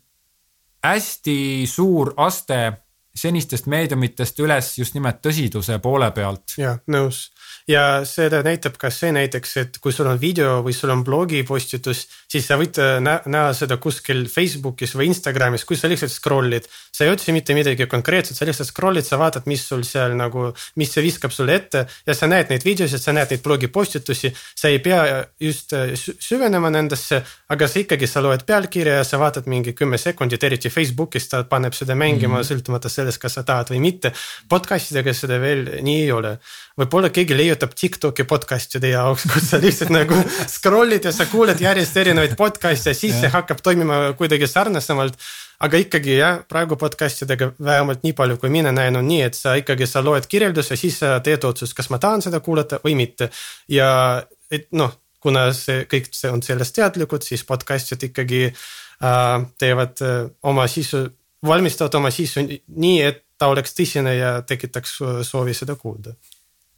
hästi suur aste senistest meediumitest üles just nimelt tõsiduse poole pealt. jah, nõus ja seda näitab ka see näiteks, et kui sul on video või sul on blogipostitus, siis sa võid äh, nä näha seda kuskil Facebookis või Instagramis, kui sa lihtsalt scroll'id. sa ei otsi mitte midagi konkreetset, sa lihtsalt scroll'id, sa vaatad, mis sul seal nagu, mis see viskab sulle ette ja sa näed neid videosid, sa näed neid blogipostitusi. sa ei pea just äh, süvenema nendesse, aga sa ikkagi, sa loed pealkirja ja sa vaatad mingi kümme sekundit, eriti Facebookis ta paneb seda mängima mm -hmm. sõltumata sellest, kas sa tahad või mitte. podcast idega seda veel nii ei ole võib-olla keegi leiutab TikTok'i podcast'ide jaoks, kus sa lihtsalt nagu scroll'id ja sa kuuled järjest erinevaid podcast'e ja siis see hakkab toimima kuidagi sarnasemalt. aga ikkagi jah, praegu podcast idega vähemalt nii palju, kui mina näen, on nii, et sa ikkagi, sa loed kirjelduse, siis sa teed otsust, kas ma tahan seda kuulata või mitte. ja et noh, kuna see kõik see on sellest teadlikud, siis podcast'id ikkagi äh, teevad äh, oma sisu, valmistavad oma sisu nii, et ta oleks tõsine ja tekitaks soovi seda kuulda äh,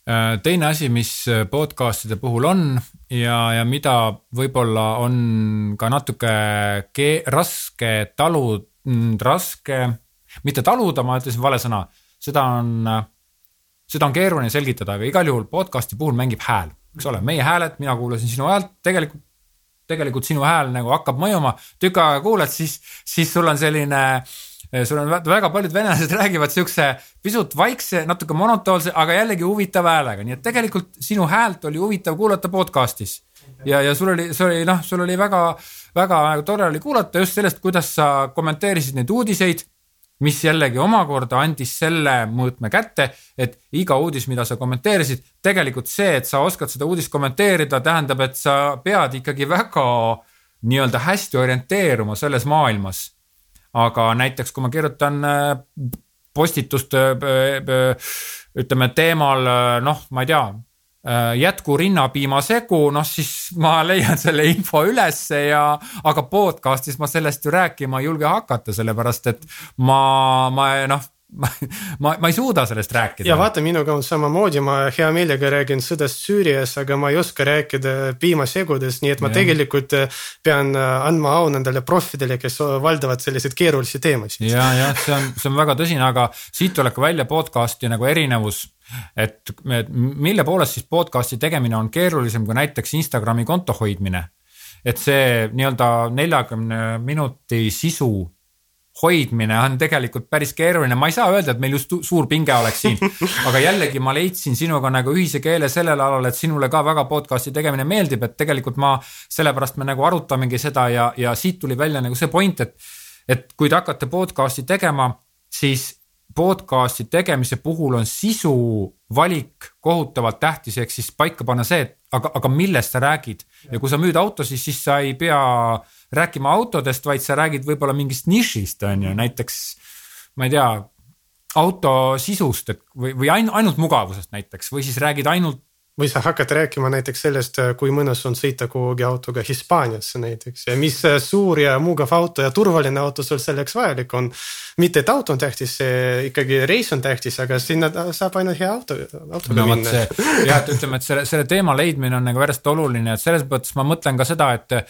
teine asi, mis podcast'ide puhul on ja, ja mida võib-olla on ka natuke raske talud, mm, raske, mitte taluda, ma ütlesin vale sõna, seda on, seda on keeruline selgitada, aga igal juhul podcast'i puhul mängib hääl eks ole, meie hääled, mina kuulasin sinu häält, tegelikult, tegelikult sinu hääl nagu hakkab mõjuma, tükk aega kuulad, siis, siis sul on selline sul on väga paljud venelased *laughs* räägivad siukse pisut vaikse, natuke monotoonse, aga jällegi huvitava häälega, nii et tegelikult sinu häält oli huvitav kuulata podcast'is. ja, ja sul oli, see oli noh, sul oli väga, väga tore oli kuulata just sellest, kuidas sa kommenteerisid neid uudiseid mis jällegi omakorda andis selle mõõtme kätte, et iga uudis, mida sa kommenteerisid, tegelikult see, et sa oskad seda uudist kommenteerida, tähendab, et sa pead ikkagi väga nii-öelda hästi orienteeruma selles maailmas. Aga näiteks, kui ma kirjutan äh, postitust äh, äh, ütleme teemal noh, ma ei tea jätku rinnapiimasegu, noh siis ma leian selle info ülesse ja, aga podcast'is ma sellest ju rääkima ei julge hakata, sellepärast et ma, ma noh ma, ma, ma ei suuda sellest rääkida. ja vaata, minuga on samamoodi, ma hea meelega räägin sõdast Süürias, aga ma ei oska rääkida piimasegudest, nii et ma ja. tegelikult äh, pean äh, andma au nendele profidele, kes valdavad selliseid keerulisi teemasid. ja, jah, see on, see on väga tõsine, aga siit tuleb ka välja podcast'i nagu erinevus. et mille poolest siis podcast'i tegemine on keerulisem kui näiteks Instagrami konto hoidmine. et see nii-öelda neljakümne minuti sisu hoidmine on tegelikult päris keeruline, ma ei saa öelda, et meil just suur pinge oleks siin. *laughs* aga jällegi ma leidsin sinuga nagu ühise keele sellel alal, et sinule ka väga podcast'i tegemine meeldib, et tegelikult ma, sellepärast me nagu arutamegi seda ja, ja siit tuli välja nagu see point, et. et kui te hakkate podcast'i tegema, siis podcast'i tegemise puhul on sisu valik kohutavalt tähtis, ehk siis paika panna see, et aga, aga millest sa räägid ja kui sa müüd autosid, siis sa ei pea rääkima autodest, vaid sa räägid võib-olla mingist nišist, on ju, näiteks ma ei tea, auto sisust, et või, või ainult mugavusest näiteks või siis räägid ainult või sa hakkad rääkima näiteks sellest, kui mõnus on sõita kuhugi autoga Hispaaniasse näiteks ja mis suur ja mugav auto ja turvaline auto sul selleks vajalik on. mitte, et auto on tähtis, ikkagi reis on tähtis, aga sinna saab ainult hea auto, autoga no, minna. jah, et ütleme, et selle, selle teema leidmine on nagu pärast oluline, et selles mõttes ma mõtlen ka seda, et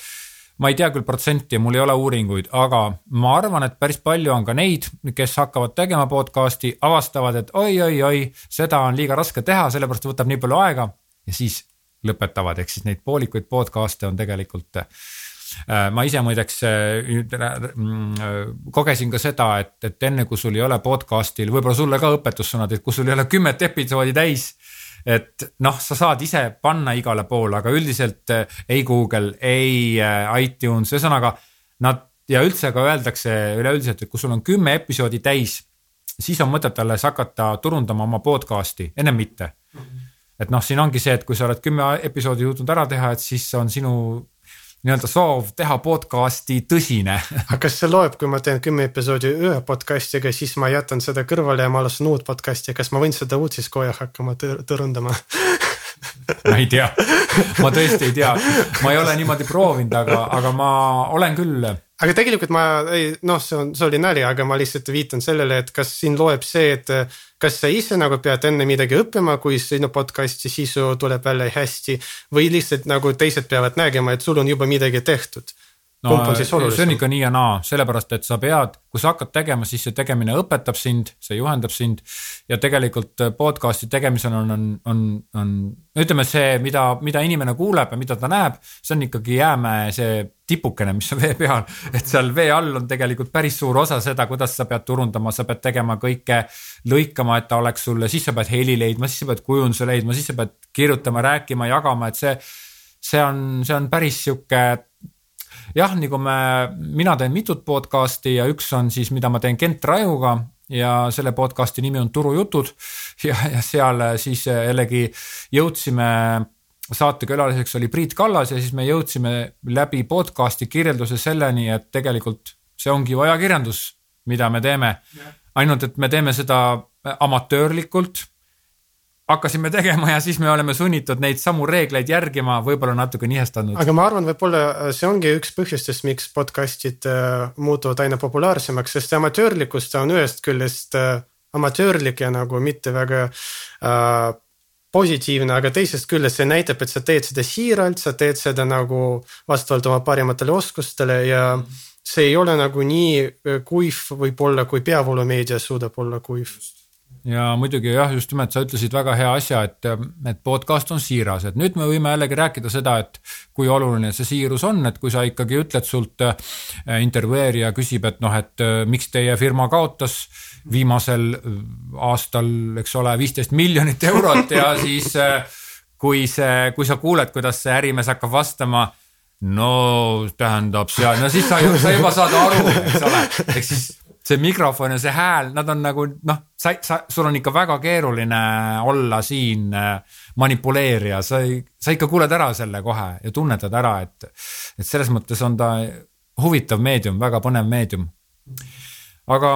ma ei tea küll protsenti, mul ei ole uuringuid, aga ma arvan, et päris palju on ka neid, kes hakkavad tegema podcast'i, avastavad, et oi-oi-oi, seda on liiga raske teha, sellepärast võtab nii palju aega ja siis lõpetavad, ehk siis neid poolikuid podcast'e on tegelikult äh, ma ise muideks äh, mm, kogesin ka seda, et, et enne kui sul ei ole podcast'il, võib-olla sulle ka õpetussõnad, et kui sul ei ole kümmet episoodi täis et noh, sa saad ise panna igale poole, aga üldiselt eh, ei Google, ei eh, iTunes, ühesõnaga nad ja üldse ka öeldakse üleüldiselt, et kui sul on kümme episoodi täis, siis on mõtet alles hakata turundama oma podcast'i, ennem mitte. -hmm. et noh, siin ongi see, et kui sa oled kümme episoodi jõudnud ära teha, et siis on sinu nii-öelda soov teha podcast'i tõsine. *laughs* aga kas see loeb, kui ma teen kümme episoodi ühe podcast'iga, siis ma jätan seda kõrvale ja ma alustan uut podcast'i, kas ma võin seda uut siis kohe hakkama tõrundama *laughs* ma ei tea, ma tõesti ei tea, ma ei ole niimoodi proovinud, aga, aga ma olen küll. Aga tegelikult ma ei, noh, see on, see oli nali, aga ma lihtsalt viitan sellele, et kas siin loeb see, et kas sa ise nagu pead enne midagi õppima, kui sinu podcast'i sisu tuleb välja hästi. või lihtsalt nagu teised peavad nägema, et sul on juba midagi tehtud no see on ikka nii ja naa, sellepärast et sa pead, kui sa hakkad tegema, siis see tegemine õpetab sind, see juhendab sind. ja tegelikult äh, podcast'i tegemisel on, on, on, on ütleme, see, mida, mida inimene kuuleb ja mida ta näeb, see on ikkagi jäämäe see tipukene, mis on vee peal. et seal vee all on tegelikult päris suur osa seda, kuidas sa pead turundama, sa pead tegema kõike, lõikama, et ta oleks sulle, siis sa pead heli leidma, siis sa pead kujunduse leidma, siis sa pead kirjutama, rääkima, jagama, et see see on, see on päris sihuke jah, nagu me, mina teen mitut podcast'i ja üks on siis, mida ma teen Kent Rajuga ja selle podcast'i nimi on Turujutud *laughs* ja, ja seal siis jällegi jõudsime saatekülaliseks oli Priit Kallas ja siis me jõudsime läbi podcast'i kirjelduse selleni, et tegelikult see ongi ju ajakirjandus, mida me teeme. ainult, et me teeme seda amatöörlikult hakkasime tegema ja siis me oleme sunnitud neid samu reegleid järgima, võib-olla natuke nihestanud. aga ma arvan, võib-olla see ongi üks põhjustest, miks podcast'id äh, muutuvad aina populaarsemaks, sest amatöörlikkus ta on ühest küljest äh, amatöörlik ja nagu mitte väga äh, positiivne, aga teisest küljest see näitab, et sa teed seda siiralt, sa teed seda nagu vastavalt oma parimatele oskustele ja see ei ole nagu nii kuiv võib-olla, kui peavoolumeedia suudab olla kuiv ja muidugi jah, just nimelt sa ütlesid väga hea asja, et, et podcast on siiras, et nüüd me võime jällegi rääkida seda, et kui oluline see siirus on, et kui sa ikkagi ütled sult äh, intervjueerija küsib, et noh, et äh, miks teie firma kaotas viimasel äh, aastal, eks ole, viisteist miljonit eurot ja *laughs* siis kui see, kui sa kuuled, kuidas see ärimees hakkab vastama no tähendab seal, no siis sa, sa juba saad aru, eks ole, ehk siis see mikrofon ja see hääl, nad on nagu noh, sa, sa, sul on ikka väga keeruline olla siin äh, manipuleerija, sa ei, sa ikka kuuled ära selle kohe ja tunnetad ära, et, et selles mõttes on ta huvitav meedium, väga põnev meedium. aga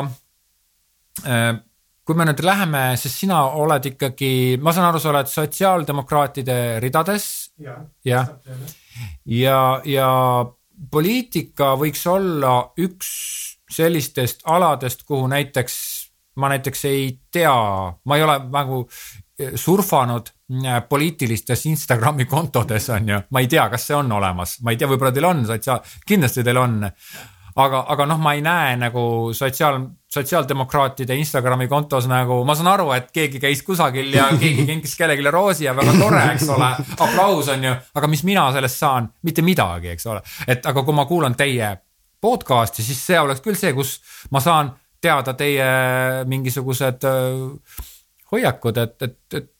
äh, kui me nüüd läheme, sest sina oled ikkagi, ma saan aru, sa oled sotsiaaldemokraatide ridades. jah ja, ja, ja poliitika võiks olla üks sellistest aladest, kuhu näiteks ma näiteks ei tea, ma ei ole nagu eh, surfanud eh, poliitilistes Instagrami kontodes on ju, ma ei tea, kas see on olemas, ma ei tea, võib-olla teil on sotsiaal, kindlasti teil on. aga, aga noh, ma ei näe nagu sotsiaal, sotsiaaldemokraatide Instagrami kontos nagu, ma saan aru, et keegi käis kusagil ja keegi kinkis kellelegi roosi ja väga tore, eks ole, aplaus on ju, aga mis mina sellest saan, mitte midagi, eks ole, et aga kui ma kuulan teie podcast'i, siis see oleks küll see, kus ma saan teada teie mingisugused äh, hoiakud, et, et, et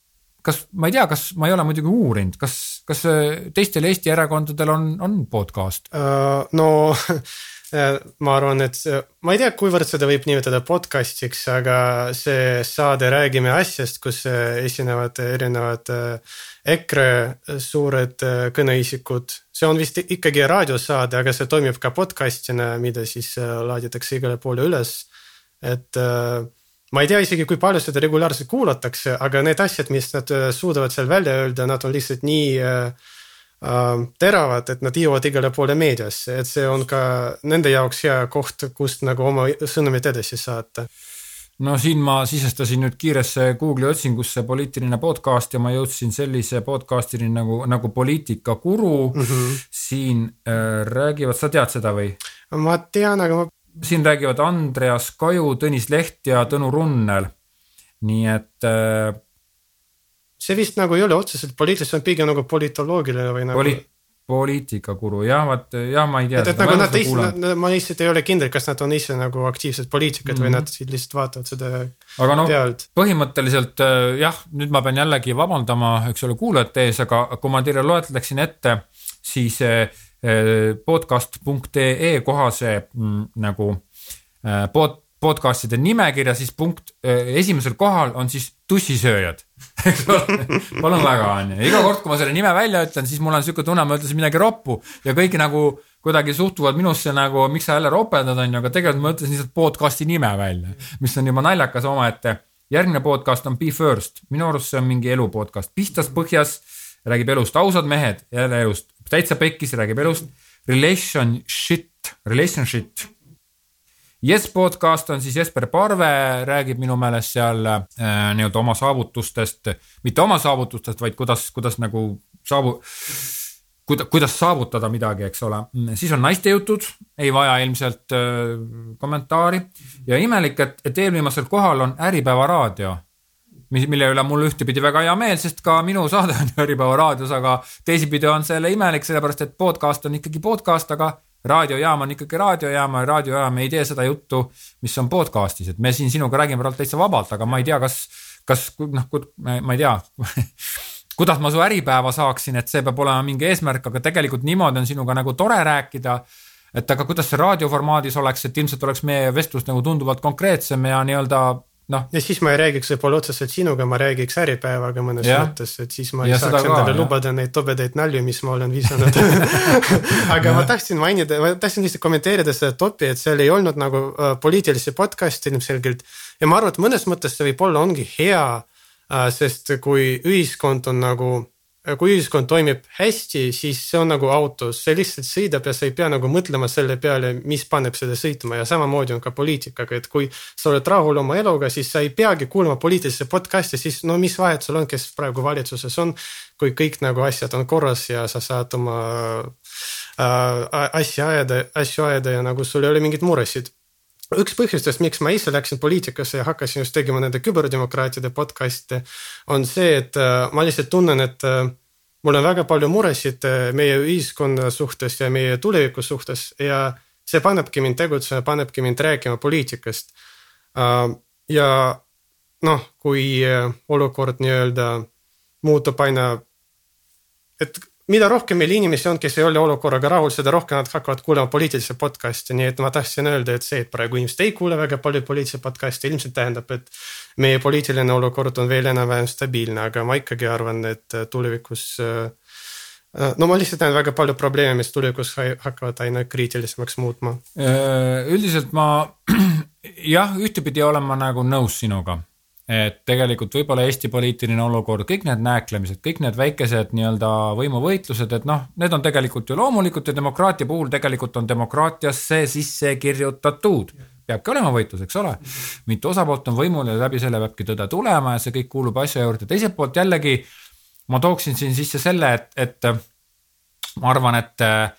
kas, ma ei tea, kas ma ei ole muidugi uurinud, kas, kas äh, teistel Eesti erakondadel on, on podcast uh,? no *laughs* ma arvan, et see, ma ei tea, kuivõrd seda võib nimetada podcast'iks, aga see saade Räägime asjast, kus esinevad erinevad EKRE suured kõneisikud. see on vist ikkagi raadiosaade, aga see toimib ka podcast'ina, mida siis laaditakse igale poole üles. Et äh, ma ei tea isegi, kui palju seda regulaarselt kuulatakse, aga need asjad, mis nad äh, suudavad seal välja öelda, nad on lihtsalt nii äh, äh, teravad, et nad jõuavad igale poole meediasse, et see on ka nende jaoks hea koht, kust nagu oma sõnumit edasi saata no siin ma sisestasin nüüd kiiresse Google'i otsingusse poliitiline podcast ja ma jõudsin sellise podcast'ini nagu, nagu Poliitikakuru mm. -hmm. siin äh, räägivad, sa tead seda või? ma tean, aga ma siin räägivad Andreas Kaju, Tõnis Leht ja Tõnu Runnel. nii et äh,. see vist nagu ei ole otseselt poliitiline, see on pigem nagu politoloogiline või nagu Poli poliitikakuru, jah, vaat jah, ma ei tea. et, et nagu nad ise, ma lihtsalt ei ole kindel, kas nad on ise nagu aktiivsed poliitikud mm -hmm. või mhm. nad lihtsalt vaatavad seda aga noh, põhimõtteliselt äh, jah, nüüd ma pean jällegi vabandama, eks ole, kuulajate ees, aga kui ma teile loetleksin ette, siis äh, Äh, podcast.ee kohase mm, nagu pod, podcast'ide nimekirja, siis punkt esimesel kohal on siis tussisööjad eks *laughs* ole, palun väga, on ju, iga kord, kui ma selle nime välja ütlen, siis mul on siuke tunne, ma ütlesin midagi roppu ja kõik nagu kuidagi suhtuvad minusse nagu, miks sa jälle ropendad, on ju, aga tegelikult ma ütlesin lihtsalt podcast'i nime välja, mis on juba naljakas omaette. järgmine podcast on Be First, minu arust see on mingi elu podcast, pistas põhjas, räägib elust, ausad mehed, jälle elust, täitsa pekkis, räägib elust. Relationship, relationship. Yes podcast on siis Jesper Parve, räägib minu meelest seal äh, nii-öelda oma saavutustest, mitte oma saavutustest, vaid kuidas, kuidas nagu saavu-, kuida-, kuidas saavutada midagi, eks ole. siis on naiste jutud, ei vaja ilmselt äh, kommentaari ja imelik, et, et eelviimasel kohal on Äripäeva raadio mille üle mul ühtepidi väga hea meel, sest ka minu saade on Äripäeva raadios, aga teisipidi on selle imelik, sellepärast et podcast on ikkagi podcast, aga raadiojaam on ikkagi raadiojaam ja raadiojaam ei tee seda juttu, mis on podcast'is, et me siin sinuga räägime praegu täitsa vabalt, aga ma ei tea, kas, kas noh, ma ei tea *laughs* kuidas ma su Äripäeva saaksin, et see peab olema mingi eesmärk, aga tegelikult niimoodi on sinuga nagu tore rääkida et aga kuidas see raadioformaadis oleks, et ilmselt oleks meie vestlus nagu tunduvalt konkreetsem ja nii-öelda noh. ja siis ma ei räägiks võib-olla otseselt sinuga, ma räägiks Äripäevaga mõnes ja. mõttes, et siis ma ei ja saaks endale ka, lubada neid tobedaid nalju, mis ma olen visanud *laughs* aga ja. ma tahtsin mainida, ma tahtsin lihtsalt kommenteerida seda topi, et seal ei olnud nagu äh, poliitilisi podcast'e ilmselgelt. ja ma arvan, et mõnes mõttes see võib-olla ongi hea sest kui ühiskond on nagu kui ühiskond toimib hästi, siis see on nagu autos, see lihtsalt sõidab ja sa ei pea nagu mõtlema selle peale, mis paneb seda sõitma ja samamoodi on ka poliitikaga, et kui sa oled rahul oma eluga, siis sa ei peagi kuulama poliitilisi podcast'e, siis no mis vahet sul on, kes praegu valitsuses on. kui kõik nagu asjad on korras ja sa saad oma äh, asja ajada, asju ajada ja nagu sul ei ole mingeid muresid üks põhjustest, miks ma ise läksin poliitikasse ja hakkasin just tegema nende küberdemokraatide podcast'e, on see, et äh, ma lihtsalt tunnen, et äh, mul on väga palju muresid äh, meie ühiskonna suhtes ja meie tuleviku suhtes ja see panebki mind tegutsema, panebki mind rääkima poliitikast. ja noh, kui olukord nii-öelda muutub aina, et mida rohkem meil inimesi on, kes ei ole olukorraga rahul, seda rohkem nad hakkavad kuulama poliitilisi podcast'e, nii et ma tahtsin öelda, et see, et praegu inimesed ei kuule väga palju poliitilisi podcast'e, ilmselt tähendab, et. meie poliitiline olukord on veel enam-vähem stabiilne, aga ma ikkagi arvan, et tulevikus. no ma lihtsalt näen väga palju probleeme, mis tulevikus hakkavad aina kriitilisemaks muutma. üldiselt ma *clears throat* jah, ühtepidi olen ma nagu nõus sinuga et tegelikult võib-olla Eesti poliitiline olukord, kõik need nääklemised, kõik need väikesed nii-öelda võimuvõitlused, et noh, need on tegelikult ju loomulikud ja demokraatia puhul tegelikult on demokraatiasse sisse kirjutatud. peabki olema võitlus, eks ole. mitu osapoolt on võimul ja läbi selle peabki tõde tulema ja see kõik kuulub asja juurde, teiselt poolt jällegi ma tooksin siin sisse selle, et, et ma arvan, et äh,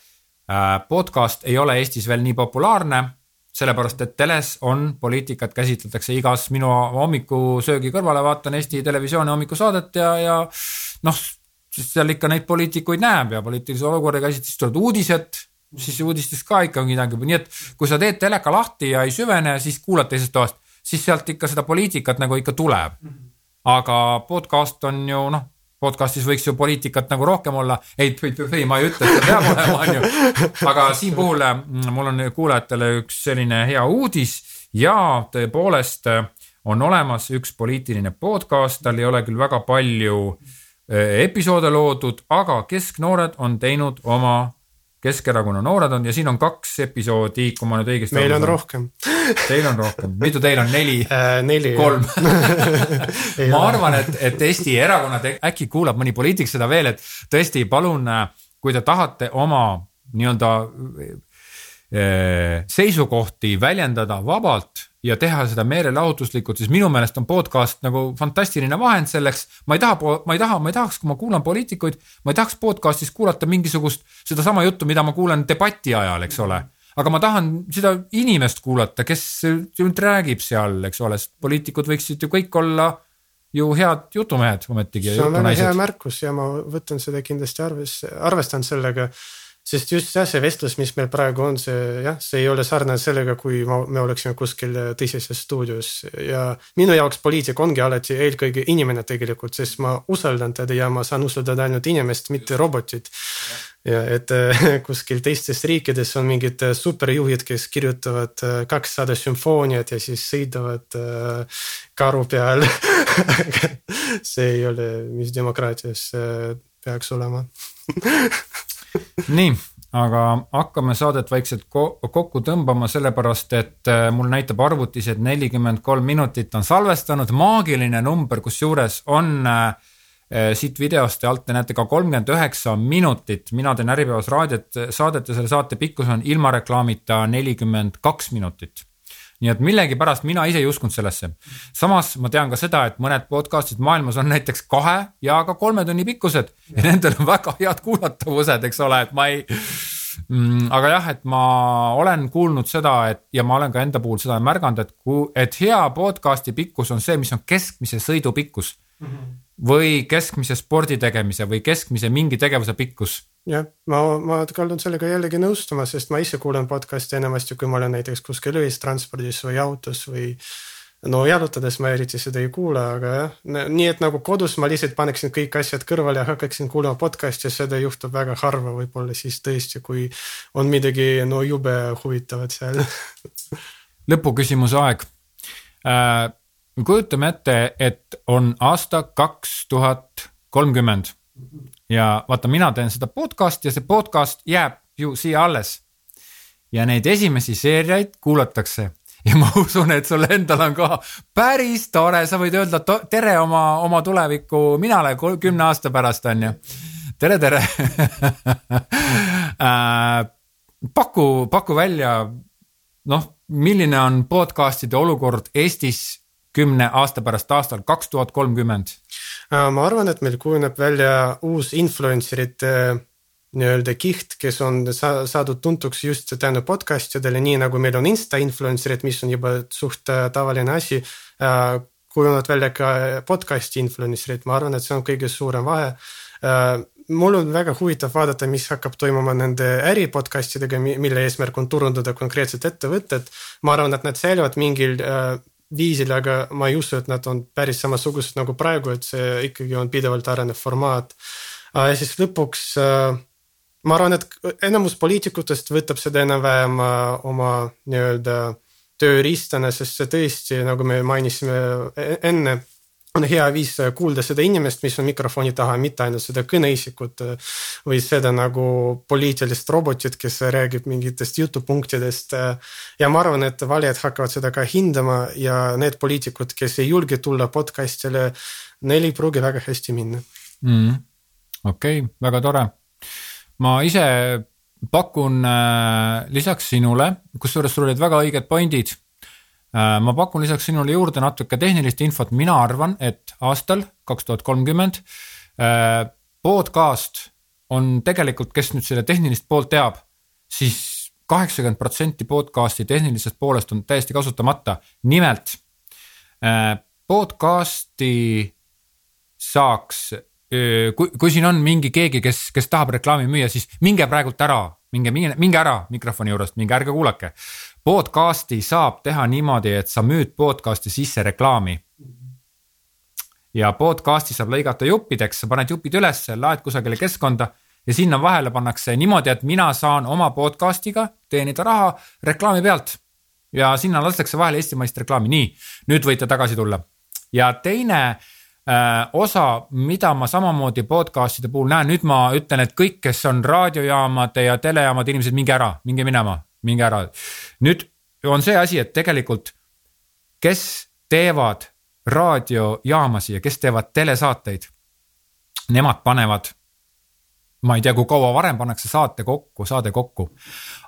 podcast ei ole Eestis veel nii populaarne sellepärast et teles on poliitikat käsitletakse igas minu hommikusöögi kõrvale, vaatan Eesti Televisiooni hommikusaadet ja, ja noh, seal ikka neid poliitikuid näeb ja poliitilise olukorra käsitlus, siis tulevad uudised, siis uudistes ka ikka midagi, nii et kui sa teed teleka lahti ja ei süvene, siis kuulad teisest toast, siis sealt ikka seda poliitikat nagu ikka tuleb. aga podcast on ju noh podcast'is võiks ju poliitikat nagu rohkem olla, ei, ei, ma ei ütle, et see peab *laughs* olema, on ju. aga siin puhul mm, mul on kuulajatele üks selline hea uudis ja tõepoolest on olemas üks poliitiline podcast, tal ei ole küll väga palju eh, episoode loodud, aga kesknoored on teinud oma Keskerakonna noored on ja siin on kaks episoodi, kui ma nüüd õigesti meil on rohkem. Teil on rohkem, mitu teil on, neli äh,? neli. kolm *laughs* ma arvan, et, et Eesti erakonnad äkki kuulab mõni poliitik seda veel, et tõesti, palun, kui te tahate oma nii-öelda äh, seisukohti väljendada vabalt ja teha seda meelelahutuslikult, siis minu meelest on podcast nagu fantastiline vahend selleks. ma ei taha, ma ei taha, ma ei tahaks, kui ma kuulan poliitikuid, ma ei tahaks podcast'is kuulata mingisugust sedasama juttu, mida ma kuulan debati ajal, eks ole. aga ma tahan seda inimest kuulata, kes nüüd räägib seal, eks ole, sest poliitikud võiksid ju kõik olla ju head jutumehed ometigi. see on väga hea märkus ja ma võtan seda kindlasti arvesse, arvestan sellega sest just jah, see vestlus, mis meil praegu on, see jah, see ei ole sarnane sellega, kui ma, me oleksime kuskil tõsises stuudios. Ja minu jaoks poliitik ongi alati eelkõige inimene tegelikult, sest ma usaldan teda ja ma saan usaldada ainult inimest, mitte robotit. ja et *laughs* kuskil teistes riikides on mingid superjuhid, kes kirjutavad kakssada sümfooniat ja siis sõidavad karu peal. *laughs* See ei ole, mis demokraatias peaks olema *laughs* nii, aga hakkame saadet vaikselt kokku tõmbama, sellepärast et äh, mul näitab arvutis, et nelikümmend kolm minutit on salvestanud, maagiline number, kusjuures on äh, äh, siit videost ja alt te näete ka kolmkümmend üheksa minutit, mina teen Äripäevas raadiot, saadet ja selle saate pikkus on ilma reklaamita nelikümmend kaks minutit nii et millegipärast mina ise ei uskunud sellesse. samas ma tean ka seda, et mõned podcast'id maailmas on näiteks kahe ja ka kolme tunni pikkused ja nendel on väga head kuulatavused, eks ole, et ma ei mm,. aga jah, et ma olen kuulnud seda, et ja ma olen ka enda puhul seda märganud, et kui, et hea podcast'i pikkus on see, mis on keskmise sõidu pikkus mm. -hmm. või keskmise spordi tegemise või keskmise mingi tegevuse pikkus jah, ma, ma kaldun sellega jällegi nõustuma, sest ma ise kuulan podcast'i enamasti, kui ma olen näiteks kuskil ühistranspordis või autos või. no jalutades ma eriti seda ei kuula, aga jah, nii et nagu kodus ma lihtsalt paneksin kõik asjad kõrvale ja hakkaksin kuulama podcast'i ja seda juhtub väga harva, võib-olla siis tõesti, kui on midagi no jube huvitavat seal *laughs* lõpuküsimuse aeg äh,. kujutame ette, et on aasta kaks tuhat kolmkümmend ja vaata, mina teen seda podcast'i ja see podcast jääb ju siia alles. ja neid esimesi seeriaid kuulatakse ja ma *laughs* usun, et sul endal on ka päris tore, sa võid öelda tere oma, oma tuleviku minale kümne aasta pärast on ju. tere, tere *laughs* äh, paku, paku välja, noh, milline on podcast'ide olukord Eestis kümne aasta pärast aastal kaks tuhat kolmkümmend? Äh, ma arvan, et meil kujuneb välja uus influencerite nii-öelda kiht, kes on sa saadud tuntuks just tänu podcast idele, nii nagu meil on insta influencer'id, mis on juba suht äh, tavaline asi äh,. kujunevad välja ka podcast'i influencer'id, ma arvan, et see on kõige suurem vahe äh, mul on väga huvitav vaadata, mis hakkab toimuma nende äri podcast idega, mille eesmärk on turundada konkreetset ettevõtet. ma arvan, et nad säilivad mingil äh, viisil, aga ma ei usu, et nad on päris samasugused nagu praegu, et see ikkagi on pidevalt arenev formaat äh,. ja siis lõpuks äh, ma arvan, et enamus poliitikutest võtab seda enam-vähem äh, oma nii-öelda tööriistana, sest see tõesti, nagu me mainisime e-, enne, on hea viis kuulda seda inimest, mis on mikrofoni taha, mitte ainult seda kõneisikut äh, või seda nagu poliitilist robotit, kes räägib mingitest jutupunktidest. Äh, ja ma arvan, et valijad hakkavad seda ka hindama ja need poliitikud, kes ei julge tulla podcast'ile, neil ei pruugi väga hästi minna mm.. okei okay,, väga tore ma ise pakun äh, lisaks sinule, kusjuures sul olid väga õiged point'id äh,. Ma pakun lisaks sinule juurde natuke tehnilist infot, mina arvan, et aastal kaks tuhat kolmkümmend äh, podcast on tegelikult, kes nüüd selle tehnilist poolt teab, siis kaheksakümmend protsenti podcast'i tehnilisest poolest on täiesti kasutamata. nimelt äh, podcast'i saaks kui, kui siin on mingi keegi, kes, kes tahab reklaami müüa, siis minge praegult ära, minge, minge, minge ära mikrofoni juurest, minge ärge kuulake. Podcast'i saab teha niimoodi, et sa müüd podcast'i sisse reklaami. ja podcast'i saab lõigata juppideks, sa paned jupid ülesse, laed kusagile keskkonda ja sinna vahele pannakse niimoodi, et mina saan oma podcast'iga teenida raha reklaami pealt. ja sinna lastakse vahele eestimaist reklaami, nii, nüüd võite tagasi tulla. ja teine Äh, osa, mida ma samamoodi podcast'ide puhul näen, nüüd ma ütlen, et kõik, kes on raadiojaamade ja telejaamade inimesed, minge ära, minge minema, minge ära. nüüd on see asi, et tegelikult, kes teevad raadiojaamasid ja kes teevad telesaateid, nemad panevad ma ei tea, kui kaua varem pannakse saate kokku, saade kokku.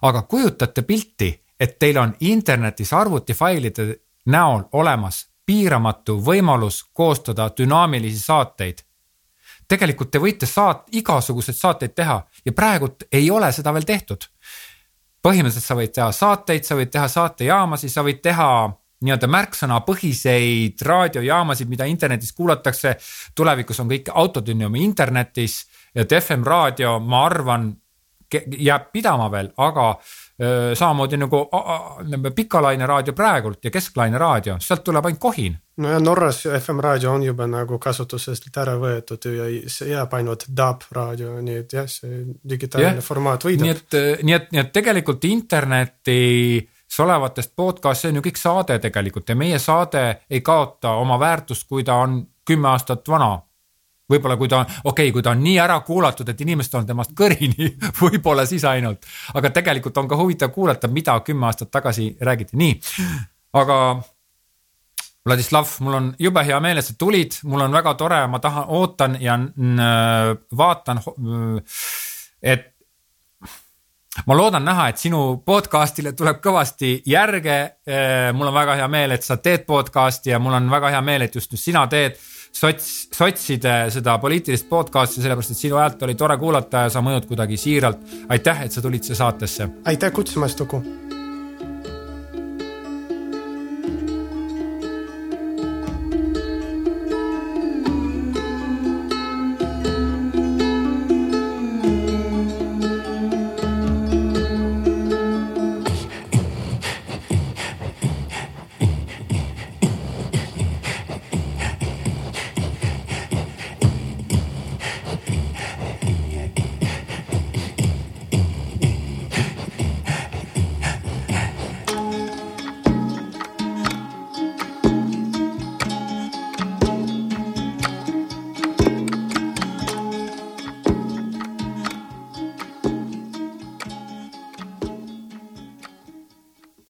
aga kujutate pilti, et teil on internetis arvutifailide näol olemas piiramatu võimalus koostada dünaamilisi saateid. tegelikult te võite saat-, igasuguseid saateid teha ja praegult ei ole seda veel tehtud. Põhimõtteliselt sa võid teha saateid, sa võid teha saatejaamasid, sa võid teha nii-öelda märksõnapõhiseid raadiojaamasid, mida internetis kuulatakse. tulevikus on kõik autodünami internetis, et FM raadio, ma arvan, jääb pidama veel, aga samamoodi nagu pikalaine raadio praegult ja kesklaine raadio, sealt tuleb ainult kohin. no ja Norras FM raadio on juba nagu kasutusest ära võetud ja see jääb ainult DAB raadio, nii et jah, see digitaalne yeah. formaat võidab. nii et, nii et, nii et tegelikult internetis olevatest podcast, see on ju kõik saade tegelikult ja meie saade ei kaota oma väärtust, kui ta on kümme aastat vana võib-olla kui ta okei okay,, kui ta on nii ära kuulatud, et inimesed on temast kõrini, *laughs* võib-olla siis ainult. aga tegelikult on ka huvitav kuulata, mida kümme aastat tagasi räägiti, nii. aga Vladislav, mul on jube hea meel, et sa tulid, mul on väga tore, ma tahan, ootan ja vaatan, et ma loodan näha, et sinu podcast'ile tuleb kõvasti järge. mul on väga hea meel, et sa teed podcast'i ja mul on väga hea meel, et just sina teed sots, sotside seda poliitilist podcast'i, sellepärast et sinu häält oli tore kuulata ja sa mõjud kuidagi siiralt. aitäh, et sa tulid siia saatesse. aitäh kutsumast, Uku